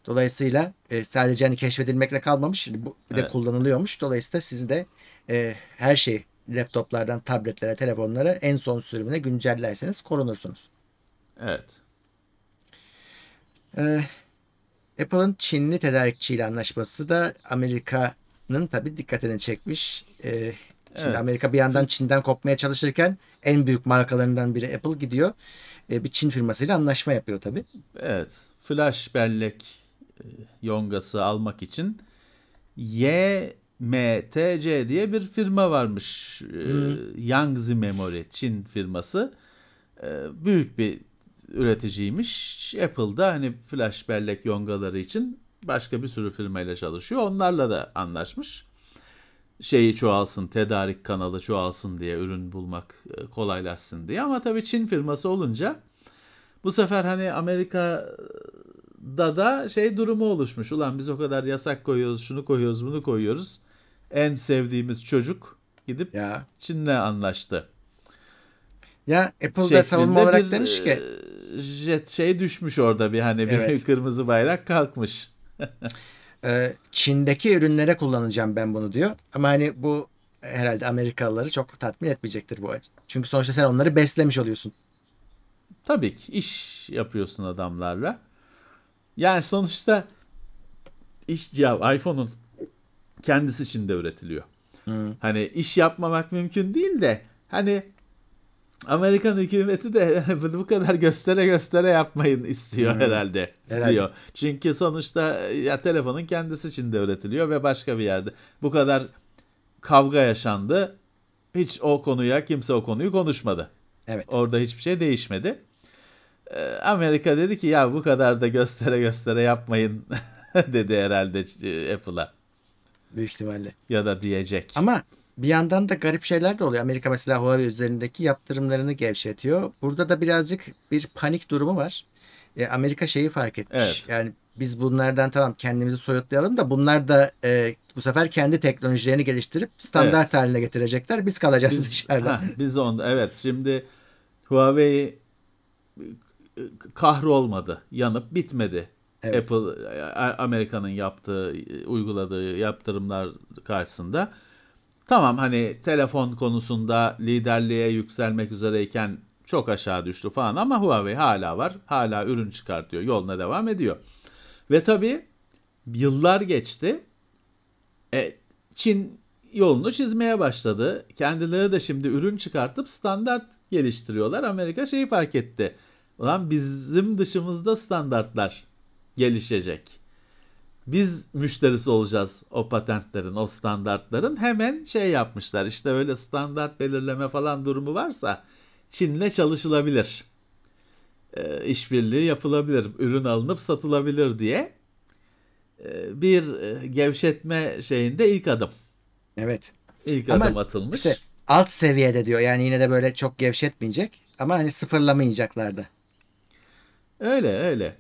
Dolayısıyla e, sadece hani keşfedilmekle kalmamış. Bu bir de evet. kullanılıyormuş. Dolayısıyla siz de e, her şeyi laptoplardan tabletlere, telefonlara en son sürümüne güncellerseniz korunursunuz. Evet. Ee, Apple'ın Çinli tedarikçiyle anlaşması da Amerika'nın tabi dikkatini çekmiş. Ee, şimdi evet. Amerika bir yandan Çin'den kopmaya çalışırken en büyük markalarından biri Apple gidiyor. Ee, bir Çin firmasıyla anlaşma yapıyor tabi. Evet. Flash bellek e, yongası almak için YMTC diye bir firma varmış. E, hmm. Yangtze Memory Çin firması. E, büyük bir üreticiymiş. Apple'da hani flash bellek yongaları için başka bir sürü firmayla çalışıyor. Onlarla da anlaşmış. Şeyi çoğalsın, tedarik kanalı çoğalsın diye, ürün bulmak e, kolaylaşsın diye. Ama tabii Çin firması olunca bu sefer hani Amerika'da da şey durumu oluşmuş. Ulan biz o kadar yasak koyuyoruz, şunu koyuyoruz, bunu koyuyoruz. En sevdiğimiz çocuk gidip ya. Çin'le anlaştı. Ya Apple'da savunma olarak demiş ki e, jet şey düşmüş orada bir hani bir evet. [LAUGHS] kırmızı bayrak kalkmış. Ee, Çin'deki ürünlere kullanacağım ben bunu diyor. Ama hani bu herhalde Amerikalıları çok tatmin etmeyecektir bu. Çünkü sonuçta sen onları beslemiş oluyorsun. Tabii ki iş yapıyorsun adamlarla. Yani sonuçta iş cihaz iPhone'un kendisi için de üretiliyor. Hmm. Hani iş yapmamak mümkün değil de hani Amerikan hükümeti de [LAUGHS] bu kadar göstere göstere yapmayın istiyor Hmm. herhalde, Herhalde. diyor. Çünkü sonuçta ya telefonun kendisi için de üretiliyor ve başka bir yerde. Bu kadar kavga yaşandı. Hiç o konuya kimse o konuyu konuşmadı. Evet. Orada hiçbir şey değişmedi. Ee, Amerika dedi ki ya bu kadar da göstere göstere yapmayın [LAUGHS] dedi herhalde e, Apple'a Büyük ihtimalle. ya da diyecek. Ama bir yandan da garip şeyler de oluyor. Amerika mesela Huawei üzerindeki yaptırımlarını gevşetiyor. Burada da birazcık bir panik durumu var. E, Amerika şeyi fark etmiş. Evet. Yani biz bunlardan tamam kendimizi soyutlayalım da bunlar da e, bu sefer kendi teknolojilerini geliştirip standart haline getirecekler. Biz kalacağız biz, dışarıda. ha, biz on evet şimdi Huawei e, kahrolmadı, yanıp bitmedi. Evet. Apple e, Amerika'nın yaptığı, e, uyguladığı yaptırımlar karşısında. Tamam hani telefon konusunda liderliğe yükselmek üzereyken çok aşağı düştü falan ama Huawei hala var. Hala ürün çıkartıyor. Yoluna devam ediyor. Ve tabii yıllar geçti. E, Çin yolunu çizmeye başladı. Kendileri de şimdi ürün çıkartıp standart geliştiriyorlar. Amerika şeyi fark etti. Ulan bizim dışımızda standartlar gelişecek. Biz müşterisi olacağız o patentlerin, o standartların. Hemen şey yapmışlar. İşte öyle standart belirleme falan durumu varsa Çin'le çalışılabilir. E, işbirliği yapılabilir, ürün alınıp satılabilir diye e, bir gevşetme şeyinde ilk adım. Evet. İlk Ama adım atılmış. İşte alt seviyede diyor. Yani yine de böyle çok gevşetmeyecek. Ama hani sıfırlamayacaklar da. Öyle öyle.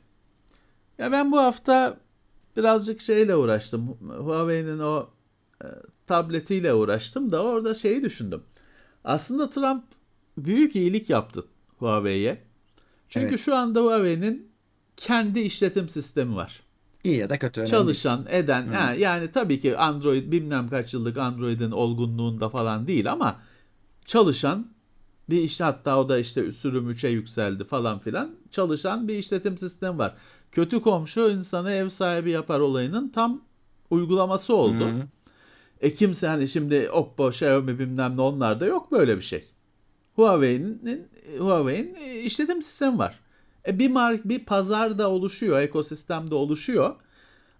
Ya ben bu hafta birazcık şeyle uğraştım. Huawei'nin o e, tabletiyle uğraştım da orada şeyi düşündüm. Aslında Trump büyük iyilik yaptı Huawei'ye. Çünkü Evet. şu anda Huawei'nin kendi işletim sistemi var. İyi ya da kötü. önemli. Çalışan, eden. Ha, yani tabii ki Android bilmem kaç yıllık Android'in olgunluğunda falan değil ama çalışan bir işte hatta o da işte sürüm 3'e yükseldi falan filan. Çalışan bir işletim sistemi var. Kötü komşu insanı ev sahibi yapar olayının tam uygulaması oldu. Hı. E kimse hani şimdi Oppo, Xiaomi bilmem ne onlarda yok böyle bir şey. Huawei'nin Huawei'nin işletim sistemi var. E bir mark bir pazar da oluşuyor, ekosistem de oluşuyor.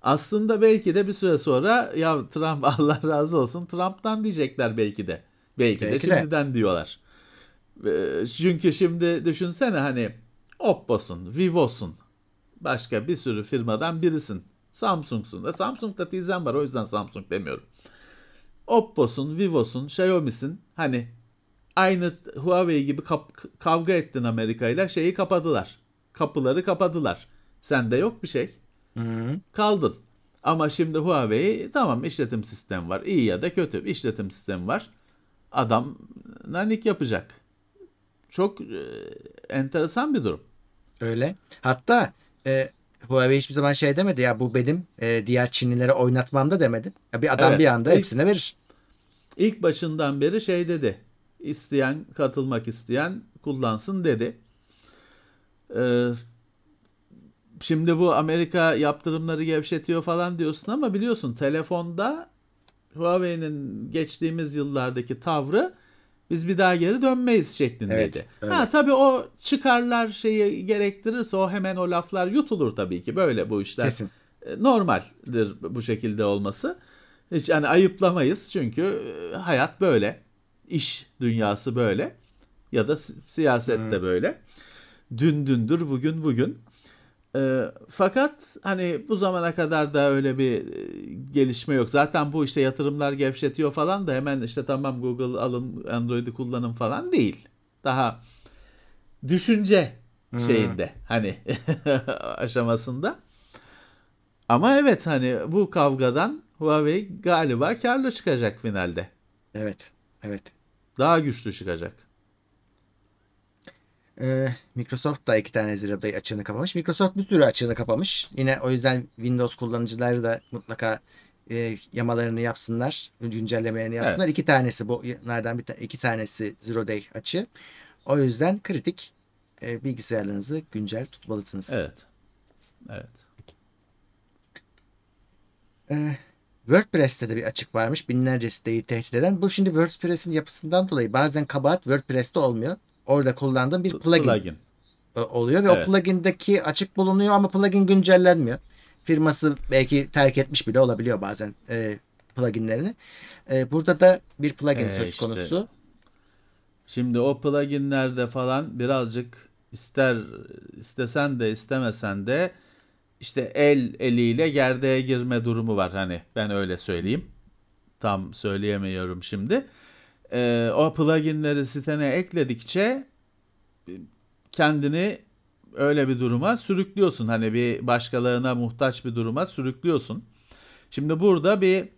Aslında belki de bir süre sonra ya Trump [LAUGHS] Allah razı olsun Trump'tan diyecekler belki de. Belki, de Belki de. şimdiden diyorlar. Çünkü şimdi düşünsene hani Oppo'sun, Vivo'sun, başka bir sürü firmadan birisin. Samsung'sun da. Samsung'da teyzem var o yüzden Samsung demiyorum. Oppo'sun, Vivo'sun, Xiaomi'sin. Hani aynı Huawei gibi kap- kavga ettin Amerika ile şeyi kapadılar. Kapıları kapadılar. Sende yok bir şey. Hı. Kaldın. Ama şimdi Huawei tamam işletim sistemi var. İyi ya da kötü bir işletim sistemi var. Adam nanik yapacak. Çok e, enteresan bir durum. Öyle. Hatta e, Huawei hiçbir zaman şey demedi ya bu benim e, diğer Çinlilere oynatmam da demedi. Ya bir adam Evet. bir anda İlk- hepsine verir. İlk başından beri şey dedi. İsteyen, katılmak isteyen kullansın dedi. Ee, şimdi bu Amerika yaptırımları gevşetiyor falan diyorsun ama biliyorsun telefonda Huawei'nin geçtiğimiz yıllardaki tavrı biz bir daha geri dönmeyiz şeklindeydi. Evet, öyle. ha tabii o çıkarlar şeyi gerektirirse o hemen o laflar yutulur tabii ki böyle bu işler. Kesin. E, normaldir bu şekilde olması. Hiç hani ayıplamayız çünkü e, hayat böyle. İş dünyası böyle. Ya da si- siyaset de böyle. Dün dündür, bugün bugün. E, fakat hani bu zamana kadar da öyle bir e, gelişme yok. Zaten bu işte yatırımlar gevşetiyor falan da hemen işte tamam Google alın Android'i kullanın falan değil. Daha düşünce şeyinde hani [LAUGHS] aşamasında. Ama evet hani bu kavgadan Huawei galiba karlı çıkacak finalde. Evet. Evet. Daha güçlü çıkacak. Ee, Microsoft da iki tane Zero Day açığını kapamış. Microsoft bir sürü açığını kapamış. Yine o yüzden Windows kullanıcıları da mutlaka e, yamalarını yapsınlar, güncellemelerini yapsınlar. Evet. İki tanesi bunlardan bir ta- iki tanesi zero day açı. O yüzden kritik e, bilgisayarlarınızı güncel tutmalısınız. Evet. Evet. Ee, WordPress'te de bir açık varmış. Binlerce siteyi tehdit eden. Bu şimdi WordPress'in yapısından dolayı bazen kabahat WordPress'te olmuyor. Orada kullandığım bir plugin, Plugin. e, oluyor ve Evet. o plugindeki açık bulunuyor ama plugin güncellenmiyor. Firması belki terk etmiş bile olabiliyor bazen e, pluginlerini. E, burada da bir plugin Ee, söz işte. konusu. Şimdi o pluginlerde falan birazcık ister istesen de istemesen de işte el eliyle gerdeğe girme durumu var hani ben öyle söyleyeyim. Tam söyleyemiyorum şimdi. Ee, o pluginleri sitene ekledikçe e, kendini öyle bir duruma sürüklüyorsun. Hani bir başkalarına muhtaç bir duruma sürüklüyorsun. Şimdi burada bir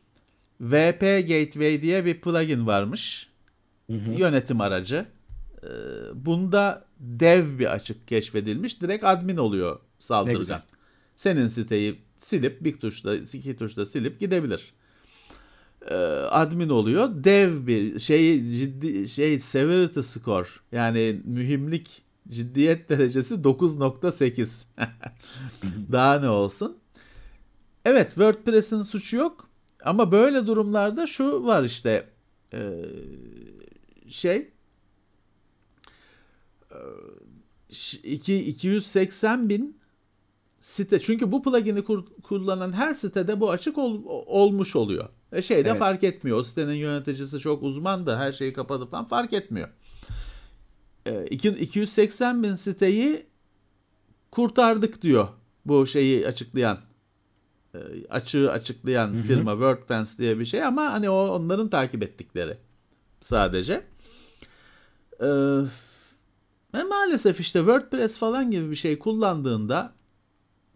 VP Gateway diye bir plugin varmış. Yönetim aracı. Ee, Bunda dev bir açık keşfedilmiş. Direkt admin oluyor saldırgan. Senin siteyi silip bir tuşla iki tuşla silip gidebilir. Ee, admin oluyor. Dev bir şey ciddi şey severity score yani mühimlik ciddiyet [LAUGHS] derecesi 9.8. [LAUGHS] Daha ne olsun? Evet WordPress'in suçu yok ama böyle durumlarda şu var işte e, şey e, ş- iki, 280 bin site çünkü bu plugin'i kur- kullanan her sitede bu açık ol- olmuş oluyor. E şey de Evet. fark etmiyor. O sitenin yöneticisi çok uzman da her şeyi kapadı falan fark etmiyor. E, iki- 280 bin siteyi kurtardık diyor bu şeyi açıklayan e, açığı açıklayan firma WordFence diye bir şey ama hani o onların takip ettikleri sadece. Ee, ve maalesef işte WordPress falan gibi bir şey kullandığında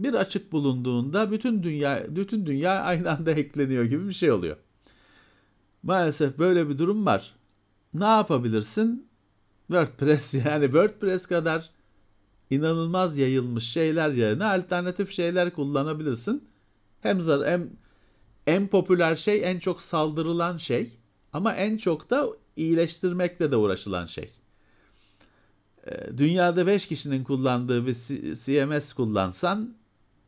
bir açık bulunduğunda bütün dünya bütün dünya aynı anda [LAUGHS] ekleniyor gibi bir şey oluyor. Maalesef böyle bir durum var. Ne yapabilirsin? WordPress [LAUGHS] yani WordPress kadar inanılmaz yayılmış şeyler yerine alternatif şeyler kullanabilirsin. Hem zar hem en popüler şey, en çok saldırılan şey ama en çok da iyileştirmekle de uğraşılan şey. Dünyada 5 kişinin kullandığı bir CMS kullansan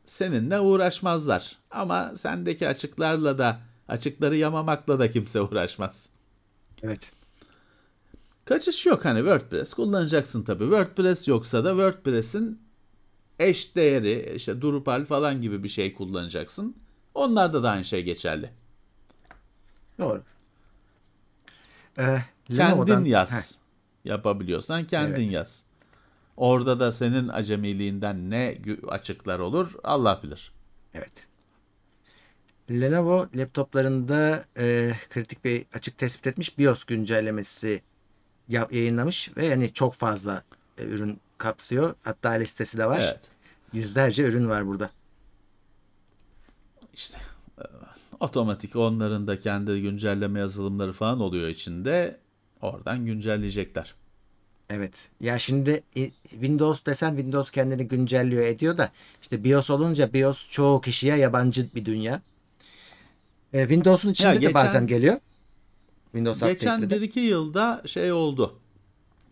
seninle uğraşmazlar. Ama sendeki açıklarla da açıkları yamamakla da kimse uğraşmaz. Evet. Kaçış yok hani WordPress kullanacaksın tabii. WordPress yoksa da WordPress'in eş değeri işte Drupal falan gibi bir şey kullanacaksın. Onlarda da aynı şey geçerli. Doğru. Ee, Kendin Lenovo'dan- yaz. Heh, Yapabiliyorsan kendin Evet. yaz. Orada da senin acemiliğinden ne açıklar olur Allah bilir. Evet. Lenovo laptoplarında e, kritik bir açık tespit etmiş BIOS güncellemesi ya- yayınlamış ve yani çok fazla e, ürün kapsıyor. Hatta listesi de var. Evet. Yüzlerce ürün var burada. İşte e, otomatik onların da kendi güncelleme yazılımları falan oluyor içinde. Oradan güncelleyecekler. Evet. Ya şimdi Windows desen Windows kendini güncelliyor ediyor da işte BIOS olunca BIOS çoğu kişiye yabancı bir dünya. E, Windows'un içinde de geçen- bazen geliyor. Windows Geçen update'de de. 1-2 yılda şey oldu.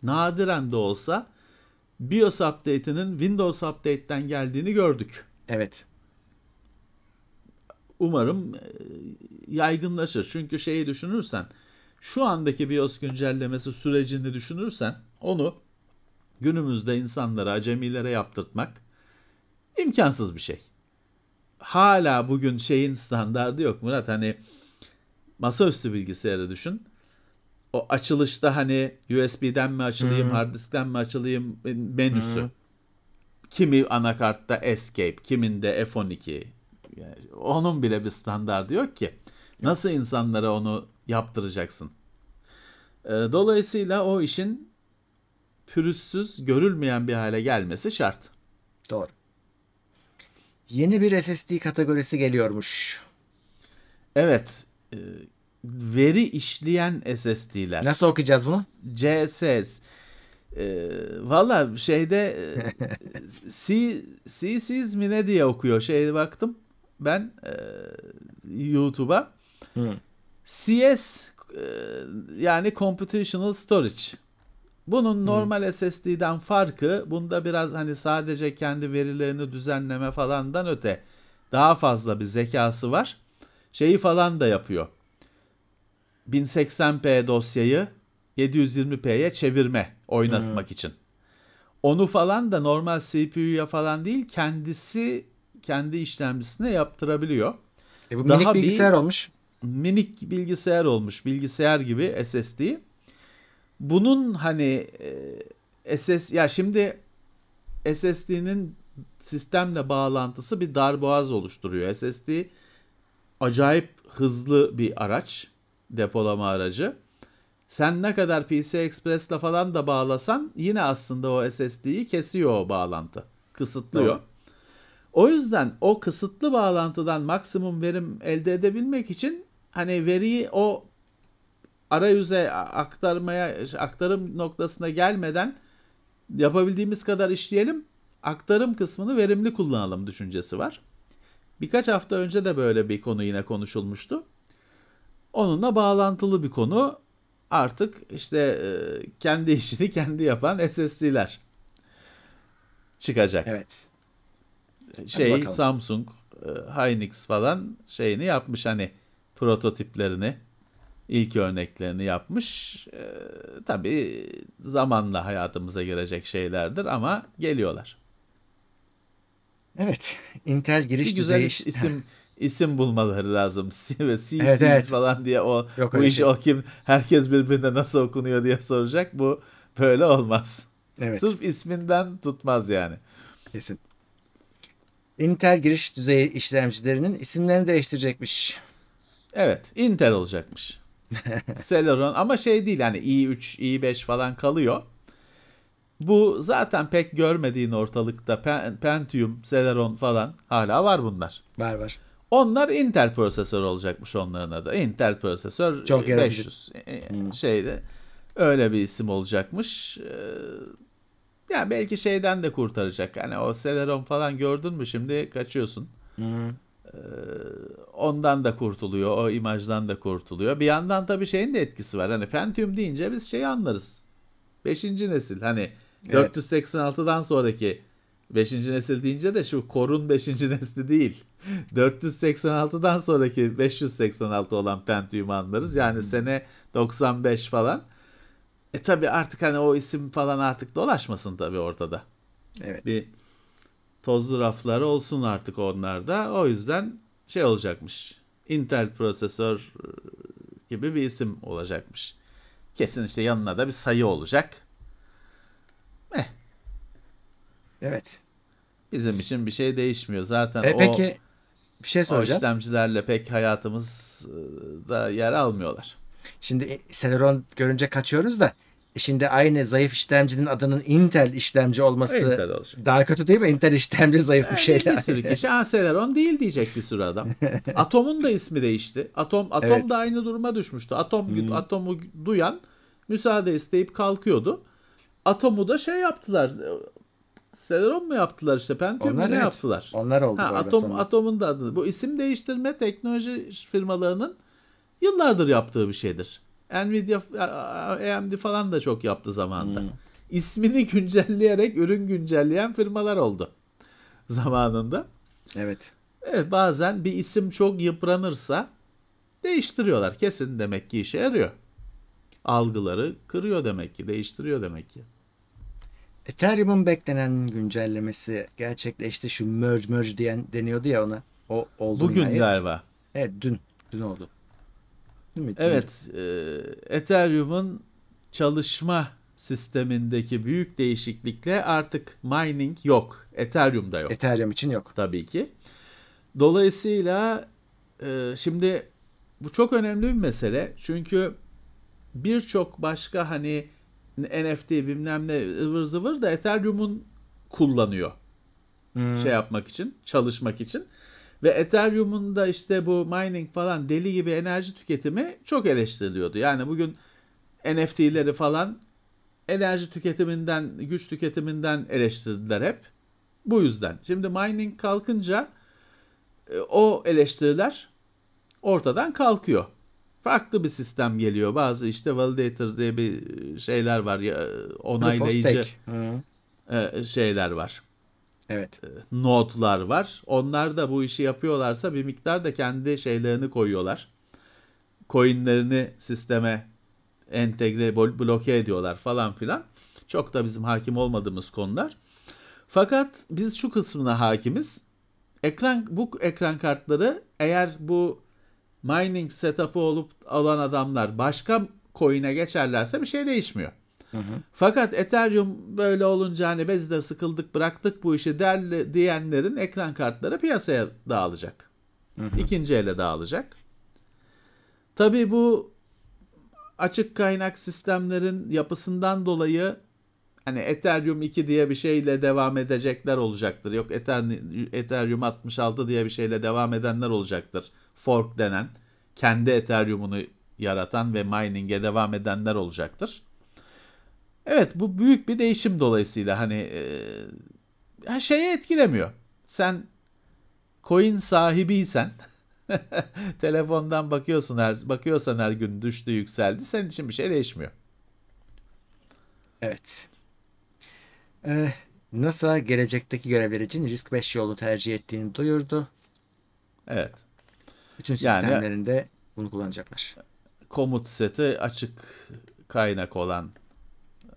Nadiren de olsa BIOS update'inin Windows update'ten geldiğini gördük. Evet. Umarım e, yaygınlaşır. Çünkü şeyi düşünürsen şu andaki BIOS güncellemesi sürecini düşünürsen onu günümüzde insanlara, acemilere yaptırtmak imkansız bir şey. Hala bugün şeyin standardı yok Murat. Hani masaüstü bilgisayarı düşün. O açılışta hani USB'den mi açılayım, hard diskten mi açılayım menüsü. Kimi anakartta Escape, kiminde F12. Yani onun bile bir standardı yok ki. Nasıl insanlara onu yaptıracaksın? Ee, Dolayısıyla o işin pürüzsüz, görülmeyen bir hale gelmesi şart. Doğru. Yeni bir SSD kategorisi geliyormuş. Evet, e, veri işleyen SSD'ler. Nasıl okuyacağız bunu? CSS. Ee, Valla şeyde e, [LAUGHS] C, CSS mi ne diye okuyor. Şeye baktım. ben e, YouTube'a. CS e, yani Computational Storage. Bunun normal SSD'den farkı bunda biraz hani sadece kendi verilerini düzenleme falandan öte daha fazla bir zekası var. Şeyi falan da yapıyor. 1080p dosyayı 720p'ye çevirme oynatmak için. Onu falan da normal CPU'ya falan değil kendisi kendi işlemcisine yaptırabiliyor. E bu Daha minik bir- bilgisayar olmuş. Minik bilgisayar olmuş. Bilgisayar gibi SSD. Bunun hani e, SS ya şimdi SSD'nin sistemle bağlantısı bir darboğaz oluşturuyor. SSD acayip hızlı bir araç, depolama aracı. Sen ne kadar PCI Express'le falan da bağlasan yine aslında o SSD'yi kesiyor o bağlantı. Kısıtlıyor. Doğru. O yüzden o kısıtlı bağlantıdan maksimum verim elde edebilmek için hani veriyi o arayüze aktarmaya aktarım noktasına gelmeden yapabildiğimiz kadar işleyelim. Aktarım kısmını verimli kullanalım düşüncesi var. Birkaç hafta önce de böyle bir konu yine konuşulmuştu. Onunla bağlantılı bir konu artık işte e, kendi [LAUGHS] işini kendi yapan SSD'ler çıkacak. Evet. Şey bakalım. Samsung, e, Hynix falan şeyini yapmış hani prototiplerini, ilk örneklerini yapmış. E, tabii zamanla hayatımıza girecek şeylerdir ama geliyorlar. Evet. Intel giriş Bir güzel düzeyi iş- isim [LAUGHS] isim bulmaları lazım. [LAUGHS] C ve C Evet, evet. falan diye o Yok bu öyle iş şey. o kim herkes birbirine nasıl okunuyor diye soracak. Bu böyle olmaz. Evet. Sırf isminden tutmaz yani. Kesin. Intel giriş düzeyi işlemcilerinin isimlerini değiştirecekmiş. Evet, Intel olacakmış. [LAUGHS] Celeron ama şey değil yani i3, i5 falan kalıyor. Bu zaten pek görmediğin ortalıkta Pen- Pentium, Celeron falan hala var bunlar. Var var. Onlar Intel prosesör olacakmış onların adı. Intel prosesör Çok e, yaratıcı. 500 e, şeyde öyle bir isim olacakmış. Ya belki şeyden de kurtaracak. Hani o Celeron falan gördün mü şimdi kaçıyorsun. Ee, ondan da kurtuluyor. O imajdan da kurtuluyor. Bir yandan tabii şeyin de etkisi var. Hani Pentium deyince biz şeyi anlarız. Beşinci nesil. Hani Evet. 486'dan sonraki 5. nesil deyince de şu Core'un 5. [LAUGHS] nesli değil. 486'dan sonraki 586 olan Pentium'u anlarız. Yani sene 95 falan. E tabi artık hani o isim falan artık dolaşmasın tabi ortada. Evet. Bir tozlu rafları olsun artık onlarda. O yüzden şey olacakmış. Intel prosesör e, gibi bir isim olacakmış. Kesin işte yanına da bir sayı olacak. Eh, Evet. bizim için bir şey değişmiyor. Zaten E o, peki bir şey o soracağım. işlemcilerle pek hayatımızda yer almıyorlar. Şimdi e, Celeron görünce kaçıyoruz da e şimdi aynı zayıf işlemcinin adının Intel işlemci olması Intel olacak. daha kötü değil mi? Intel işlemci [LAUGHS] zayıf bir şey. bir sürü kişi "Aa, Celeron değil diyecek bir sürü adam. [LAUGHS] Atom'un da ismi değişti. Atom Atom Evet. da aynı duruma düşmüştü. Atom Atom'u duyan müsaade isteyip kalkıyordu. Atom'u da şey yaptılar. Celeron mu yaptılar işte Pentium mu Onlar ne evet. yaptılar? Onlar oldu Ha, Atom sonra. Atom'un da adını. Bu isim değiştirme teknoloji firmalarının yıllardır yaptığı bir şeydir. Nvidia, AMD falan da çok yaptı zamanında. Hmm. İsmini [LAUGHS] güncelleyerek ürün güncelleyen firmalar oldu zamanında. Evet. Evet bazen bir isim çok yıpranırsa değiştiriyorlar. Kesin demek ki işe yarıyor. Algıları kırıyor demek ki, değiştiriyor demek ki. Ethereum'un beklenen güncellemesi gerçekleşti. Şu merge merge diyen deniyordu ya ona. O oldu Bugün nihayet. galiba. Evet dün. Dün oldu. Değil. Evet, e, Ethereum'un çalışma sistemindeki büyük değişiklikle artık mining yok. Ethereum'da yok Ethereum için yok. tabii ki. Dolayısıyla e, şimdi bu çok önemli bir mesele. Çünkü birçok başka hani NFT bilmem ne ıvır zıvır da Ethereum'un kullanıyor. Şey yapmak için, çalışmak için. Ve Ethereum'un da işte bu mining falan deli gibi enerji tüketimi çok eleştiriliyordu. Yani bugün NFT'leri falan enerji tüketiminden, güç tüketiminden eleştirdiler hep. Bu yüzden. Şimdi mining kalkınca e, o eleştiriler ortadan kalkıyor. Farklı bir sistem geliyor. Bazı işte validator diye bir şeyler var ya onaylayıcı e, şeyler var. Evet. Nodlar var. Onlar da bu işi yapıyorlarsa bir miktar da kendi şeylerini koyuyorlar. Coinlerini sisteme entegre bloke ediyorlar falan filan. Çok da bizim hakim olmadığımız konular. Fakat biz şu kısmına hakimiz. Ekran bu ekran kartları eğer bu mining setup'ı olup alan adamlar başka coin'e geçerlerse bir şey değişmiyor. Fakat Ethereum böyle olunca hani biz de sıkıldık bıraktık bu işi derli diyenlerin ekran kartları piyasaya dağılacak. İkinci ele dağılacak. Tabii bu açık kaynak sistemlerin yapısından dolayı hani Ethereum 2 diye bir şeyle devam edecekler olacaktır. Yok Ether- Ethereum 66 diye bir şeyle devam edenler olacaktır. Fork denen kendi Ethereum'unu yaratan ve mining'e devam edenler olacaktır. Evet bu büyük bir değişim dolayısıyla hani e, ya şeye etkilemiyor. Sen coin sahibiysen [LAUGHS] telefondan bakıyorsun her bakıyorsan her gün düştü yükseldi senin için bir şey değişmiyor. Evet. Ee, NASA gelecekteki görevler için risk 5 yolu tercih ettiğini duyurdu. Evet. Bütün Yani- sistemlerinde bunu kullanacaklar. Komut seti açık kaynak olan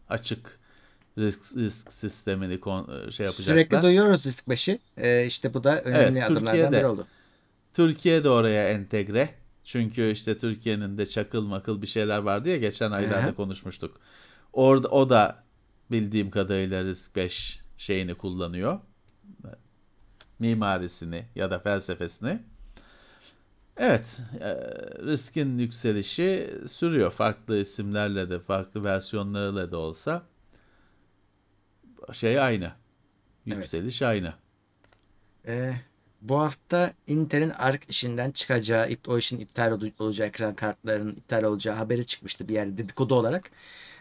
açık risk, risk sistemini kon- şey yapacaklar. Sürekli duyuyoruz risk 5'i. Ee, işte bu da önemli Evet, adımlardan Türkiye'de. biri oldu. Türkiye de oraya entegre. Çünkü işte Türkiye'nin de çakıl makıl bir şeyler vardı ya geçen aylarda Aha. konuşmuştuk. Orada o da bildiğim kadarıyla Risk 5 şeyini kullanıyor. Mimarisini ya da felsefesini. Evet, e, riskin yükselişi sürüyor. Farklı isimlerle de, farklı versiyonlarıyla da olsa şey aynı. Yükseliş aynı. Ee, bu hafta Intel'in ARC işinden çıkacağı, o işin iptal ol- olacağı, ekran kartlarının iptal olacağı haberi çıkmıştı bir yerde dedikodu olarak.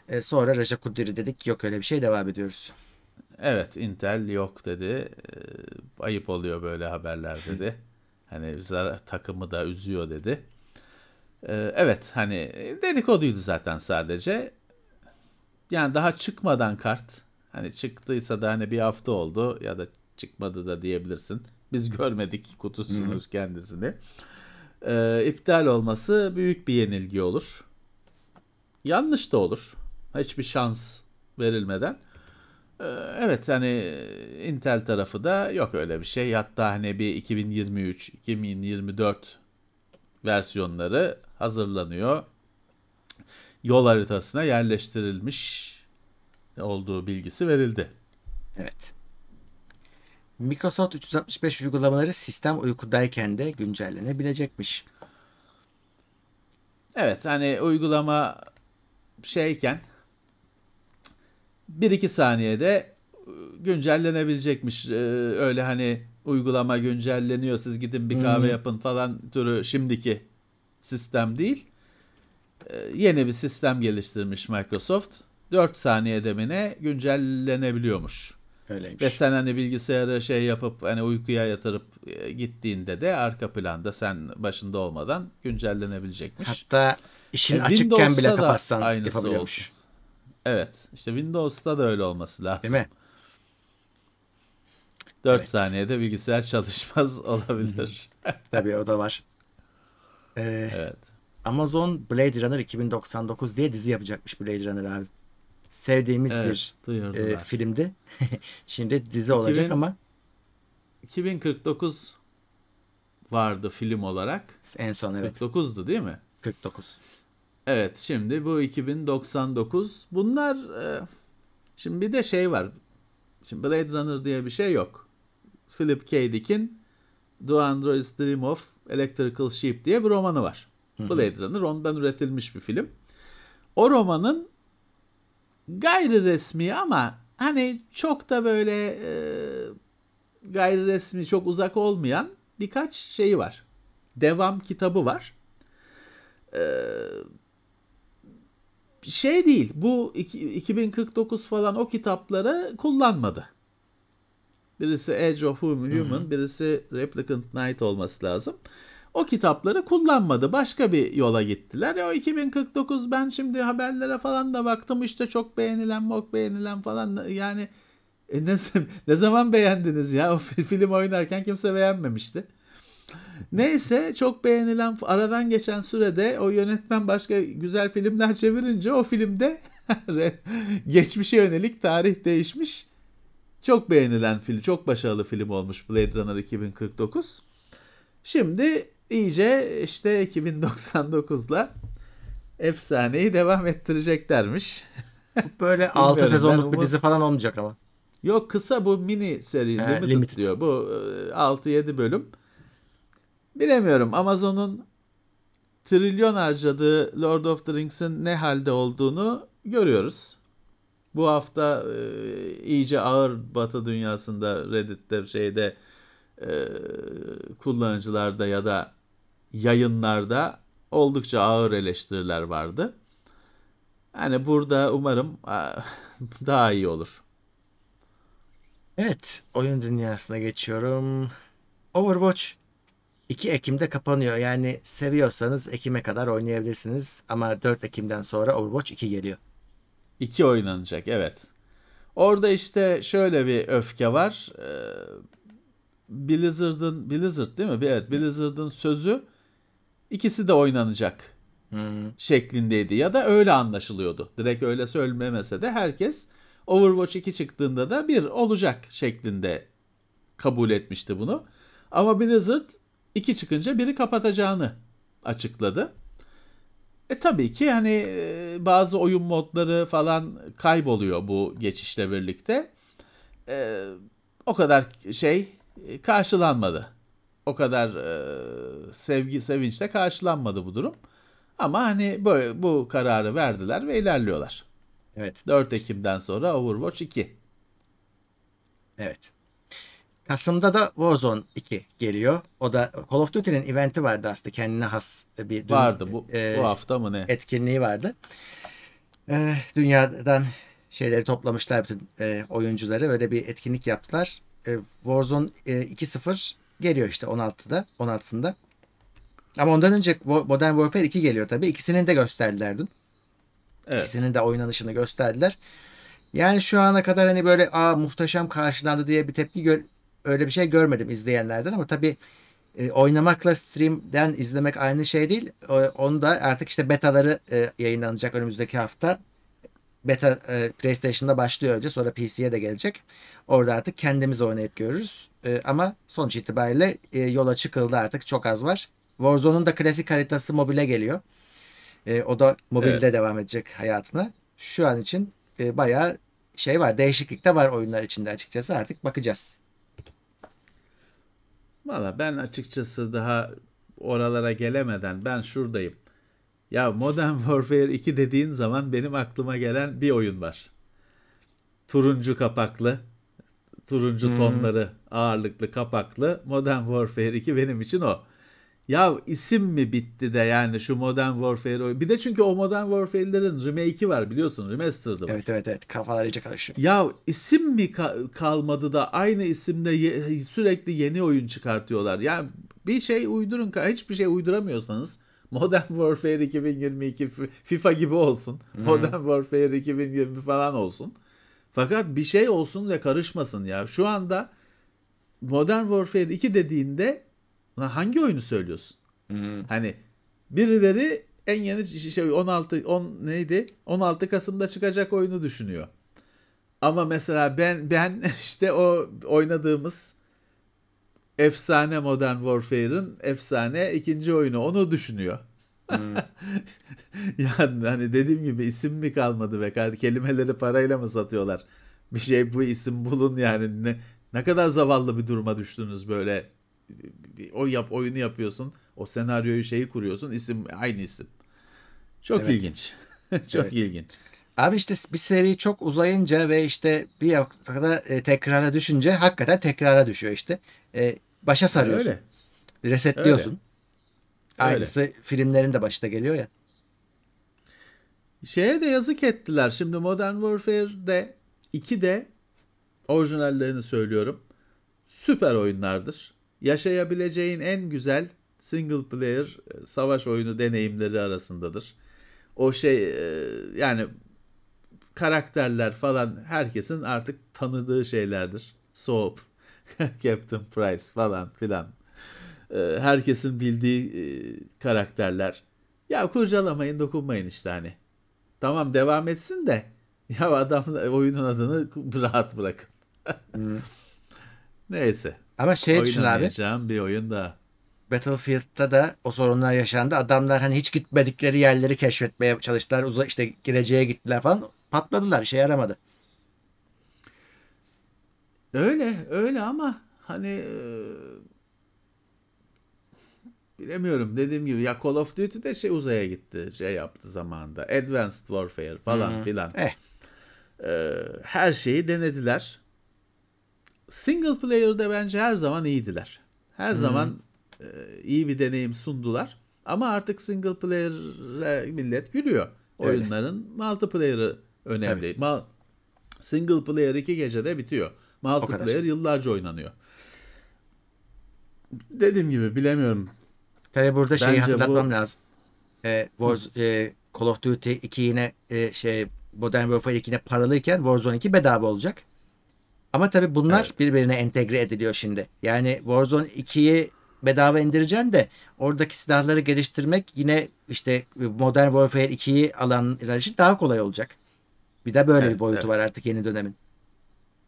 Ee, sonra Raja Kudiri dedik yok öyle bir şey devam ediyoruz. Evet Intel yok dedi. Ee, ayıp oluyor böyle haberler dedi. [LAUGHS] Hani zar- takımı da üzüyor dedi. Ee, evet hani dedikoduydu zaten sadece. Yani daha çıkmadan kart hani çıktıysa da hani bir hafta oldu ya da çıkmadı da diyebilirsin. Biz görmedik kutusunu kendisini. Ee, iptal olması büyük bir yenilgi olur. Yanlış da olur. Hiçbir şans verilmeden. Ee, Evet hani Intel tarafı da yok öyle bir şey. Hatta hani bir 2023, 2024 versiyonları hazırlanıyor. Yol haritasına yerleştirilmiş olduğu bilgisi verildi. Evet. Microsoft 365 uygulamaları sistem uykudayken de güncellenebilecekmiş. Evet hani uygulama şeyken 1-2 saniyede güncellenebilecekmiş. Ee, Öyle hani uygulama güncelleniyor siz gidin bir kahve yapın falan türü şimdiki sistem değil. Ee, Yeni bir sistem geliştirmiş Microsoft. 4 saniyede mi ne güncellenebiliyormuş. Öyleymiş. Ve sen hani bilgisayarı şey yapıp hani uykuya yatırıp e, gittiğinde de arka planda sen başında olmadan güncellenebilecekmiş. Hatta işin E, açıkken bile Windows'ta da kapatsan yapabiliyormuş. olsun. Evet. işte Windows'ta da öyle olması lazım. Değil mi? 4 Evet. saniyede bilgisayar çalışmaz olabilir. [LAUGHS] Tabii o da var. Ee, evet. Amazon Blade Runner 2099 diye dizi yapacakmış Blade Runner abi. Sevdiğimiz Evet, bir duyurdular. e, filmdi. [LAUGHS] Şimdi dizi olacak 2000 ama 2049 vardı film olarak. en son evet 49'du değil mi? 49. Evet şimdi bu 2099 bunlar e, şimdi bir de şey var. Şimdi Blade Runner diye bir şey yok. Philip K. Dick'in The Android's Dream of Electrical Sheep diye bir romanı var. Blade Runner ondan üretilmiş bir film. O romanın gayri resmi ama hani çok da böyle e, gayri resmi çok uzak olmayan birkaç şeyi var. Devam kitabı var. Şey değil. Bu iki- 2049 falan o kitapları kullanmadı. Birisi Age of Human, birisi Replicant Knight olması lazım. O kitapları kullanmadı. Başka bir yola gittiler. Ya o 2049 ben şimdi haberlere falan da baktım işte çok beğenilen, mok beğenilen falan yani e ne, [LAUGHS] ne zaman beğendiniz ya? O film oynarken kimse beğenmemişti. Neyse çok beğenilen aradan geçen sürede o yönetmen başka güzel filmler çevirince o filmde [LAUGHS] geçmişe yönelik tarih değişmiş. Çok beğenilen film, çok başarılı film olmuş Blade Runner 2049. Şimdi iyice işte 2099'la efsaneyi devam ettireceklermiş. [LAUGHS] Böyle 6 sezonluk bir dizi falan olmayacak ama. Yok kısa bu mini seri He, limited, limited diyor. Bu 6-7 bölüm. Bilemiyorum Amazon'un trilyon harcadığı Lord of the Rings'in ne halde olduğunu görüyoruz. Bu hafta e, iyice ağır Batı dünyasında Reddit'te şeyde e, kullanıcılarda ya da yayınlarda oldukça ağır eleştiriler vardı. Yani burada umarım [LAUGHS] daha iyi olur. Evet, oyun dünyasına geçiyorum. Overwatch 2 Ekim'de kapanıyor. Yani seviyorsanız Ekim'e kadar oynayabilirsiniz. Ama 4 Ekim'den sonra Overwatch 2 geliyor. 2 oynanacak evet. Orada işte şöyle bir öfke var. Ee, Blizzard'ın Blizzard değil mi? Evet, Blizzard'ın sözü ikisi de oynanacak hmm. şeklindeydi ya da öyle anlaşılıyordu. Direkt öyle söylemese de herkes Overwatch 2 çıktığında da bir olacak şeklinde kabul etmişti bunu. Ama Blizzard 2 çıkınca biri kapatacağını açıkladı. E tabii ki hani e, bazı oyun modları falan kayboluyor bu geçişle birlikte. E, o kadar şey e, karşılanmadı. O kadar e, sevgi sevinçle karşılanmadı bu durum. Ama hani böyle bu kararı verdiler ve ilerliyorlar. Evet. 4 Ekim'den sonra Overwatch 2. Evet. Kasım'da da Warzone 2 geliyor. O da Call of Duty'nin eventi vardı aslında kendine has bir dün, vardı bu, e, bu hafta mı ne? Etkinliği vardı. E, dünyadan şeyleri toplamışlar bütün e, oyuncuları öyle bir etkinlik yaptılar. E, Warzone e, 2.0 geliyor işte 16'da 16'sında. Ama ondan önce Modern Warfare 2 geliyor tabii. İkisini de gösterdiler dün. Evet. İkisinin de oynanışını gösterdiler. Yani şu ana kadar hani böyle aa muhteşem karşılandı diye bir tepki gör öyle bir şey görmedim izleyenlerden ama tabii e, oynamakla stream'den izlemek aynı şey değil. E, onu da artık işte betaları e, yayınlanacak önümüzdeki hafta. Beta e, PlayStation'da başlıyor önce sonra PC'ye de gelecek. Orada artık kendimiz oynayıp görürüz. E, ama sonuç itibariyle e, yola çıkıldı artık çok az var. Warzone'un da klasik haritası mobile geliyor. E, o da mobilde evet. devam edecek hayatına. Şu an için e, bayağı şey var değişiklik de var oyunlar içinde açıkçası artık bakacağız. Valla ben açıkçası daha oralara gelemeden ben şuradayım. Ya Modern Warfare 2 dediğin zaman benim aklıma gelen bir oyun var. Turuncu kapaklı, turuncu hmm. tonları ağırlıklı kapaklı Modern Warfare 2 benim için o. Ya isim mi bitti de yani şu Modern Warfare bir de çünkü o Modern Warfare'lerin remake'i var biliyorsun remastered'ı var. Evet evet evet kafalar iyice karışıyor. Ya isim mi ka- kalmadı da aynı isimde ye- sürekli yeni oyun çıkartıyorlar. Ya bir şey uydurun hiçbir şey uyduramıyorsanız Modern Warfare 2022 FIFA gibi olsun. Hmm. Modern Warfare 2020 falan olsun. Fakat bir şey olsun ve karışmasın ya. Şu anda Modern Warfare 2 dediğinde Lan hangi oyunu söylüyorsun? Hı-hı. Hani birileri en yeni şey 16 10 neydi? 16 Kasım'da çıkacak oyunu düşünüyor. Ama mesela ben ben [LAUGHS] işte o oynadığımız efsane Modern Warfare'ın efsane ikinci oyunu onu düşünüyor. Hmm. [LAUGHS] yani hani dediğim gibi isim mi kalmadı be kelimeleri parayla mı satıyorlar? Bir şey bu isim bulun yani ne ne kadar zavallı bir duruma düştünüz böyle o yap oyunu yapıyorsun. O senaryoyu şeyi kuruyorsun. isim aynı isim. Çok evet. ilginç. [LAUGHS] çok evet. ilginç. Abi işte bir seri çok uzayınca ve işte bir noktada e, tekrara düşünce hakikaten tekrara düşüyor işte. E, başa sarıyorsun. Öyle. Resetliyorsun. Öyle. Aynısı Öyle. filmlerin de başta geliyor ya. Şeye de yazık ettiler. Şimdi Modern Warfare'de 2'de orijinallerini söylüyorum. süper oyunlardır. Yaşayabileceğin en güzel single player e, savaş oyunu deneyimleri arasındadır. O şey e, yani karakterler falan herkesin artık tanıdığı şeylerdir. Soap, [LAUGHS] Captain Price falan filan. E, herkesin bildiği karakterler. Ya kurcalamayın dokunmayın işte hani. Tamam devam etsin de [LAUGHS] ya adam oyunun adını rahat bırakın. hmm. [LAUGHS] Neyse. Ama şey düşün abi. bir oyun daha. Battlefield'da da o sorunlar yaşandı. Adamlar hani hiç gitmedikleri yerleri keşfetmeye çalıştılar. Uza işte geleceğe gittiler falan. Patladılar. işe yaramadı. Öyle öyle ama hani e, bilemiyorum dediğim gibi ya Call of Duty de şey uzaya gitti şey yaptı zamanında Advanced Warfare falan hmm. filan eh. ee, her şeyi denediler single player'da bence her zaman iyiydiler. Her hmm. zaman e, iyi bir deneyim sundular. Ama artık single player'e millet gülüyor. Öyle. oyunların multiplayer'ı önemli. Ma- single player iki gecede bitiyor. Multiplayer yıllarca oynanıyor. Dediğim gibi bilemiyorum. Tabi burada şeyi hatırlatmam bu... lazım. E, Wars, e, Call of Duty 2 yine e, şey Modern Warfare 2 yine paralıyken Warzone 2 bedava olacak. Ama tabi bunlar evet. birbirine entegre ediliyor şimdi. Yani Warzone 2'yi bedava indireceksin de oradaki silahları geliştirmek yine işte Modern Warfare 2'yi alanlar için daha kolay olacak. Bir de böyle evet, bir boyutu evet. var artık yeni dönemin.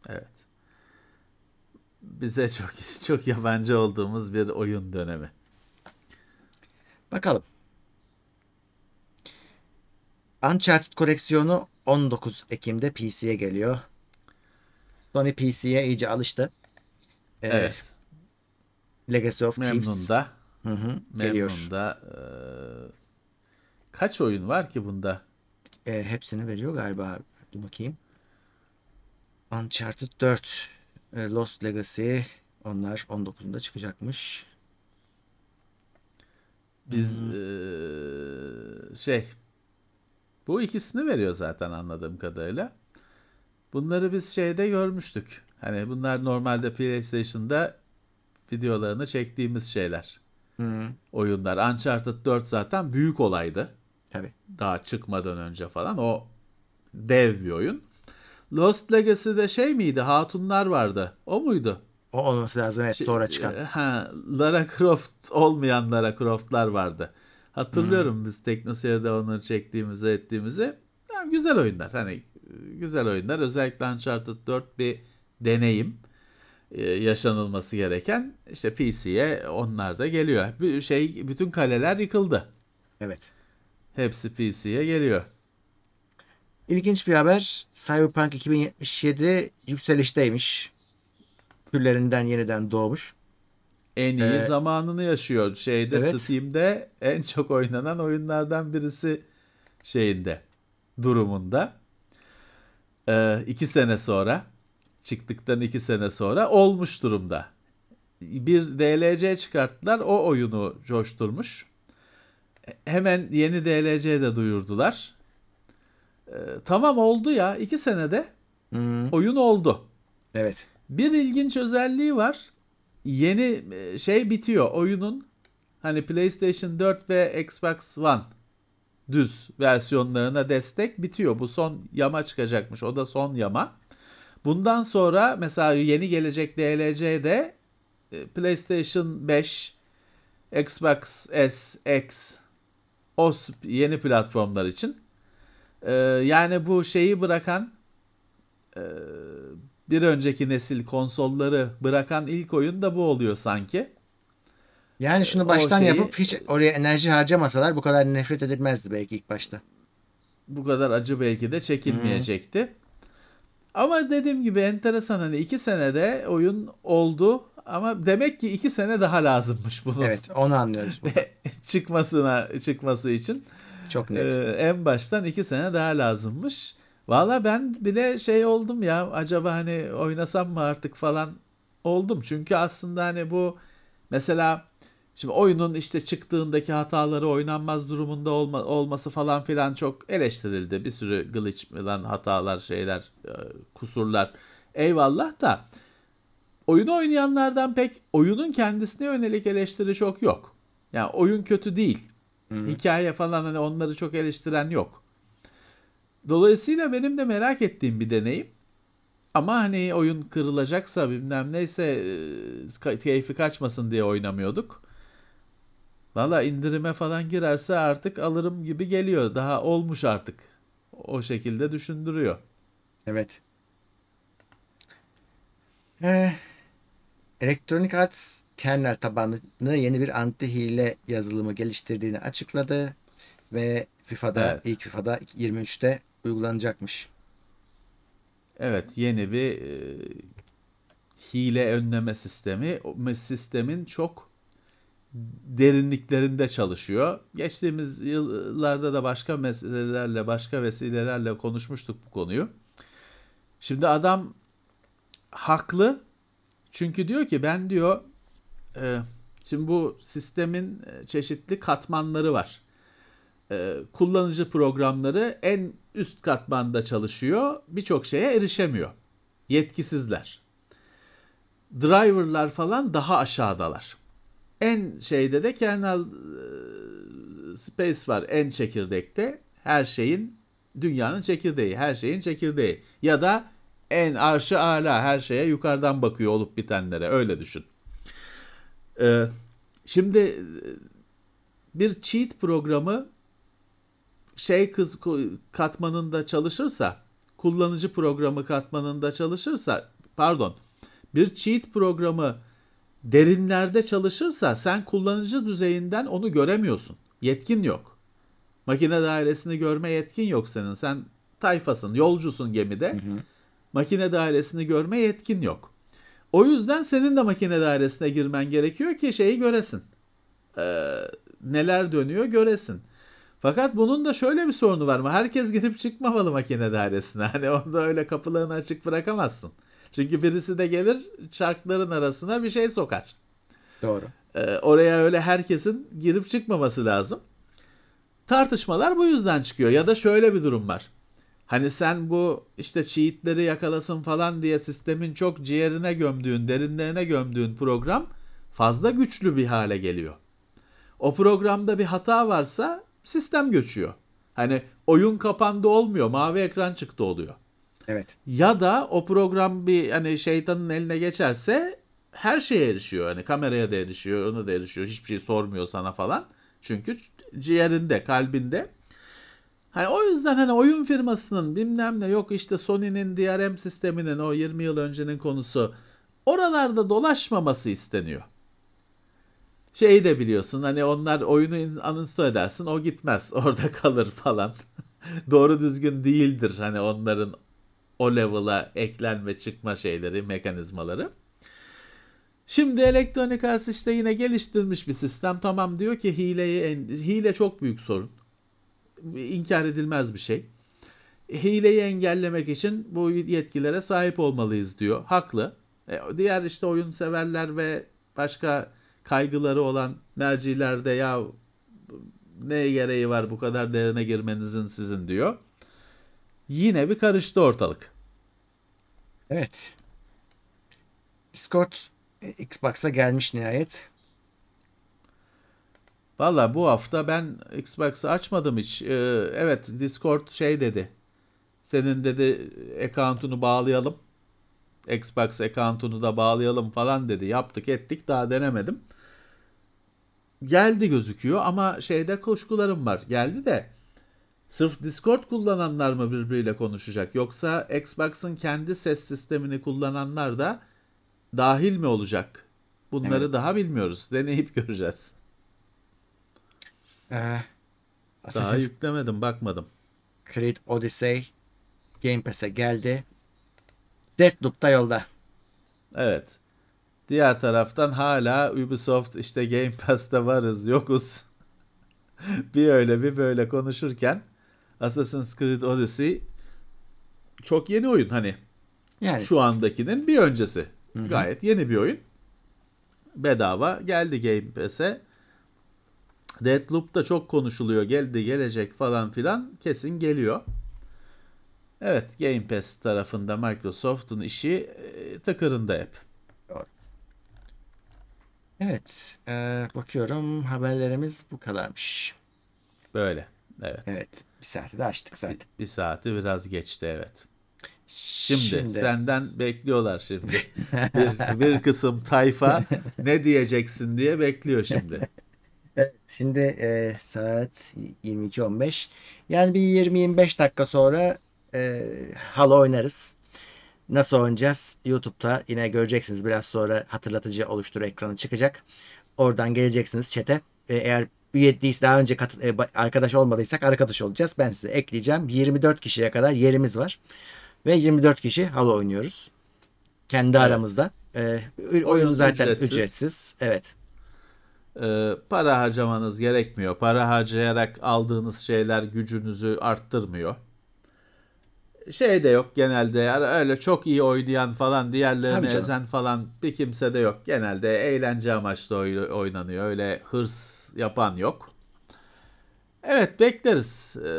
Evet. Bize çok [LAUGHS] çok yabancı olduğumuz bir oyun dönemi. Bakalım. Uncharted koleksiyonu 19 Ekim'de PC'ye geliyor. Sony PC'ye iyice alıştı. Ee, evet. Legacy of Thieves. Memnun'da. Hı hı, Memnun'da. E, kaç oyun var ki bunda? E, hepsini veriyor galiba. Dur bakayım. Uncharted 4. E, Lost Legacy. Onlar 19'unda çıkacakmış. Biz e, şey bu ikisini veriyor zaten anladığım kadarıyla. Bunları biz şeyde görmüştük. Hani bunlar normalde PlayStation'da videolarını çektiğimiz şeyler. Hı. Oyunlar. Uncharted 4 zaten büyük olaydı. Tabii. Daha çıkmadan önce falan. O dev bir oyun. Lost Legacy'de şey miydi? Hatunlar vardı. O muydu? O olması lazım evet sonra şey, çıkan. Ha, Lara Croft olmayan Lara Croft'lar vardı. Hatırlıyorum hmm. biz Teknoseyir'de onları çektiğimizi ettiğimizi. Yani güzel oyunlar. Hani güzel oyunlar. Özellikle Uncharted 4 bir deneyim ee, yaşanılması gereken. İşte PC'ye onlar da geliyor. Bir şey bütün kaleler yıkıldı. Evet. Hepsi PC'ye geliyor. İlginç bir haber. Cyberpunk 2077 yükselişteymiş türlerinden yeniden doğmuş. En iyi ee, zamanını yaşıyor. Şeyde evet. Steam'de en çok oynanan oyunlardan birisi şeyinde durumunda. Ee, iki sene sonra çıktıktan iki sene sonra olmuş durumda. Bir DLC çıkarttılar. O oyunu coşturmuş. Hemen yeni DLC de duyurdular. Ee, tamam oldu ya. iki senede hmm. oyun oldu. Evet. Bir ilginç özelliği var. Yeni e, şey bitiyor oyunun hani PlayStation 4 ve Xbox One düz versiyonlarına destek bitiyor. Bu son yama çıkacakmış. O da son yama. Bundan sonra mesela yeni gelecek DLC'de e, PlayStation 5, Xbox S, X o yeni platformlar için. Ee, yani bu şeyi bırakan e, bir önceki nesil konsolları bırakan ilk oyun da bu oluyor sanki. Yani şunu baştan şeyi, yapıp hiç oraya enerji harcamasalar bu kadar nefret edilmezdi belki ilk başta. Bu kadar acı belki de çekilmeyecekti. Hmm. Ama dediğim gibi enteresan hani iki senede oyun oldu ama demek ki iki sene daha lazımmış bunun. Evet onu anlıyoruz. [LAUGHS] çıkmasına çıkması için. Çok net. Ee, en baştan iki sene daha lazımmış. Valla ben bile şey oldum ya acaba hani oynasam mı artık falan oldum. Çünkü aslında hani bu mesela şimdi oyunun işte çıktığındaki hataları oynanmaz durumunda olma, olması falan filan çok eleştirildi. Bir sürü glitch falan hatalar şeyler e, kusurlar eyvallah da oyunu oynayanlardan pek oyunun kendisine yönelik eleştiri çok yok. Yani oyun kötü değil. Hikaye falan hani onları çok eleştiren yok. Dolayısıyla benim de merak ettiğim bir deneyim. Ama hani oyun kırılacaksa bilmem neyse e, keyfi kaçmasın diye oynamıyorduk. Valla indirime falan girerse artık alırım gibi geliyor. Daha olmuş artık. O şekilde düşündürüyor. Evet. Ee, Electronic Arts kernel tabanlı yeni bir anti hile yazılımı geliştirdiğini açıkladı ve FIFA'da Evet. ilk FIFA'da 23'te uygulanacakmış. Evet yeni bir e, hile önleme sistemi. O sistemin çok derinliklerinde çalışıyor. Geçtiğimiz yıllarda da başka meselelerle, başka vesilelerle konuşmuştuk bu konuyu. Şimdi adam haklı. Çünkü diyor ki ben diyor e, şimdi bu sistemin e, çeşitli katmanları var. E, kullanıcı programları en üst katmanda çalışıyor. Birçok şeye erişemiyor. Yetkisizler. Driver'lar falan daha aşağıdalar. En şeyde de kernel space var en çekirdekte. Her şeyin dünyanın çekirdeği, her şeyin çekirdeği. Ya da en arşı ala her şeye yukarıdan bakıyor olup bitenlere öyle düşün. Ee, şimdi e, bir cheat programı şey kız katmanında çalışırsa, kullanıcı programı katmanında çalışırsa, pardon, bir cheat programı derinlerde çalışırsa sen kullanıcı düzeyinden onu göremiyorsun. Yetkin yok. Makine dairesini görme yetkin yok senin. Sen tayfasın, yolcusun gemide. Hı hı. Makine dairesini görme yetkin yok. O yüzden senin de makine dairesine girmen gerekiyor ki şeyi göresin. Ee, neler dönüyor göresin. Fakat bunun da şöyle bir sorunu var mı? Herkes girip çıkmamalı makine dairesine. [LAUGHS] Hani orada öyle kapılarını açık bırakamazsın. Çünkü birisi de gelir çarkların arasına bir şey sokar. Doğru. Ee, oraya öyle herkesin girip çıkmaması lazım. Tartışmalar bu yüzden çıkıyor. Ya da şöyle bir durum var. Hani sen bu işte cheatleri yakalasın falan diye sistemin çok ciğerine gömdüğün, derinlerine gömdüğün program fazla güçlü bir hale geliyor. O programda bir hata varsa sistem göçüyor. Hani oyun kapandı olmuyor, mavi ekran çıktı oluyor. Evet. Ya da o program bir hani şeytanın eline geçerse her şeye erişiyor. Hani kameraya da erişiyor, ona da erişiyor. Hiçbir şey sormuyor sana falan. Çünkü ciğerinde, kalbinde. Hani o yüzden hani oyun firmasının bilmem ne yok işte Sony'nin DRM sisteminin o 20 yıl öncenin konusu oralarda dolaşmaması isteniyor. Şeyi de biliyorsun hani onlar oyunu uninstall edersin o gitmez [LAUGHS] orada kalır falan. Doğru düzgün değildir hani onların o level'a eklenme çıkma şeyleri mekanizmaları. Şimdi Electronic Arts işte yine geliştirmiş bir sistem. Tamam diyor ki hileyi hile çok büyük sorun. İnkar edilmez bir şey. Hileyi engellemek için bu yetkilere sahip olmalıyız diyor. Haklı. E, diğer işte oyun severler ve başka kaygıları olan merciler de ya ne gereği var bu kadar derine girmenizin sizin diyor. Yine bir karıştı ortalık. Evet. Discord Xbox'a gelmiş nihayet. Valla bu hafta ben Xbox'ı açmadım hiç. Ee, evet Discord şey dedi. Senin dedi account'unu bağlayalım. Xbox account'unu da bağlayalım falan dedi. Yaptık ettik daha denemedim. Geldi gözüküyor ama şeyde kuşkularım var. Geldi de sırf Discord kullananlar mı birbiriyle konuşacak? Yoksa Xbox'ın kendi ses sistemini kullananlar da dahil mi olacak? Bunları evet. daha bilmiyoruz. Deneyip göreceğiz. Ee, daha yüklemedim, bakmadım. Creed Odyssey Game Pass'e geldi. Deathloop da yolda. Evet. Diğer taraftan hala Ubisoft işte Game Pass'te varız, yokuz. [LAUGHS] bir öyle bir böyle konuşurken Assassin's Creed Odyssey çok yeni oyun hani. Yani. Şu andakinin bir öncesi. Hı-hı. Gayet yeni bir oyun. Bedava geldi Game Pass'e. Deathloop da çok konuşuluyor. Geldi gelecek falan filan. Kesin geliyor. Evet Game Pass tarafında Microsoft'un işi e, tıkırında hep. Evet. e, bakıyorum haberlerimiz bu kadarmış. Böyle. Evet. Evet. Bir saati de açtık zaten. Bir saati biraz geçti evet. Şimdi, senden bekliyorlar şimdi. bir, bir kısım tayfa ne diyeceksin diye bekliyor şimdi. Evet, şimdi e, saat 22.15. Yani bir 20-25 dakika sonra e, Halo oynarız. Nasıl oynayacağız? YouTube'da yine göreceksiniz. Biraz sonra hatırlatıcı oluştur ekranı çıkacak. Oradan geleceksiniz chat'e. E, eğer üye değilse daha önce kat, e, arkadaş olmadıysak arkadaş olacağız. Ben size ekleyeceğim. 24 kişiye kadar yerimiz var. Ve 24 kişi Halo oynuyoruz. Kendi evet. aramızda. E, oyun, oyun zaten ücretsiz. ücretsiz. Evet. E, para harcamanız gerekmiyor. Para harcayarak aldığınız şeyler gücünüzü arttırmıyor şey de yok genelde yani öyle çok iyi oynayan falan diğerlerini ezen falan bir kimse de yok. Genelde eğlence amaçlı oynanıyor. Öyle hırs yapan yok. Evet bekleriz. Ee,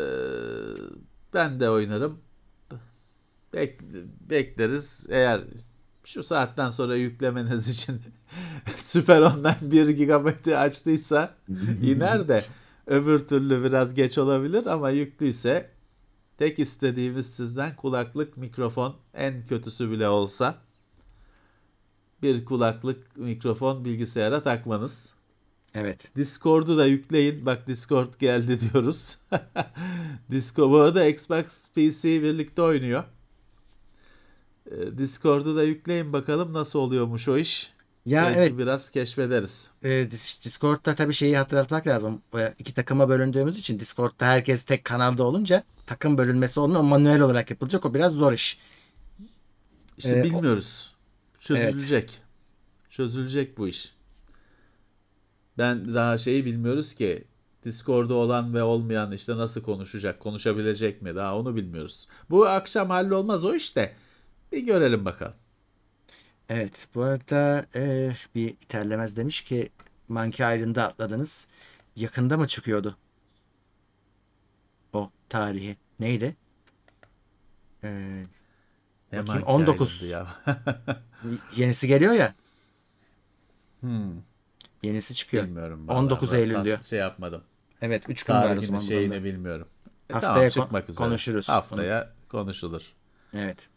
ben de oynarım. Bek bekleriz. Eğer şu saatten sonra yüklemeniz için [LAUGHS] Süper Online 1 GB'ı açtıysa [LAUGHS] iner de öbür türlü biraz geç olabilir ama yüklüyse Tek istediğimiz sizden kulaklık, mikrofon en kötüsü bile olsa bir kulaklık, mikrofon bilgisayara takmanız. Evet. Discord'u da yükleyin. Bak Discord geldi [LAUGHS] diyoruz. [LAUGHS] Discord bu arada Xbox PC birlikte oynuyor. Ee, Discord'u da yükleyin bakalım nasıl oluyormuş o iş. Ya Belki evet. biraz keşfederiz. Ee, Discord'da tabii şeyi hatırlatmak lazım. İki takıma bölündüğümüz için Discord'da herkes tek kanalda olunca takım bölünmesi olmuyor. Manuel olarak yapılacak. O biraz zor iş. İşte ee, bilmiyoruz. Çözülecek. Evet. Çözülecek bu iş. Ben daha şeyi bilmiyoruz ki Discord'da olan ve olmayan işte nasıl konuşacak, konuşabilecek mi daha onu bilmiyoruz. Bu akşam hallolmaz o işte. Bir görelim bakalım. Evet bu arada e, bir terlemez demiş ki Monkey Island'da atladınız. Yakında mı çıkıyordu? O tarihi. Neydi? Ee, ne bakayım, 19. Ya. [LAUGHS] Yenisi geliyor ya. Hmm. Yenisi çıkıyor. Bilmiyorum. 19 Eylül diyor. Şey yapmadım. Evet 3 gün var o zaman. şeyini bilmiyorum. E, Haftaya tamam, çıkmak üzere. konuşuruz. Haftaya onu. konuşulur. Evet.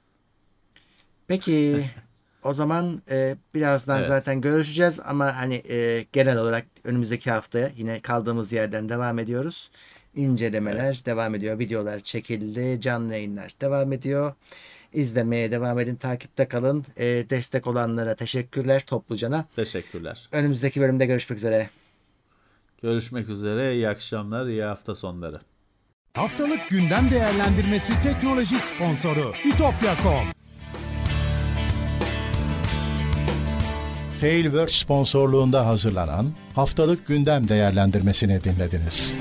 Peki [LAUGHS] O zaman e, birazdan evet. zaten görüşeceğiz ama hani e, genel olarak önümüzdeki haftaya yine kaldığımız yerden devam ediyoruz. İncelemeler evet. devam ediyor. Videolar çekildi. Canlı yayınlar devam ediyor. İzlemeye devam edin. Takipte kalın. E, destek olanlara teşekkürler toplucana. Teşekkürler. Önümüzdeki bölümde görüşmek üzere. Görüşmek üzere. İyi akşamlar, iyi hafta sonları. Haftalık gündem değerlendirmesi teknoloji sponsoru itopya.com Tailwords sponsorluğunda hazırlanan haftalık gündem değerlendirmesini dinlediniz.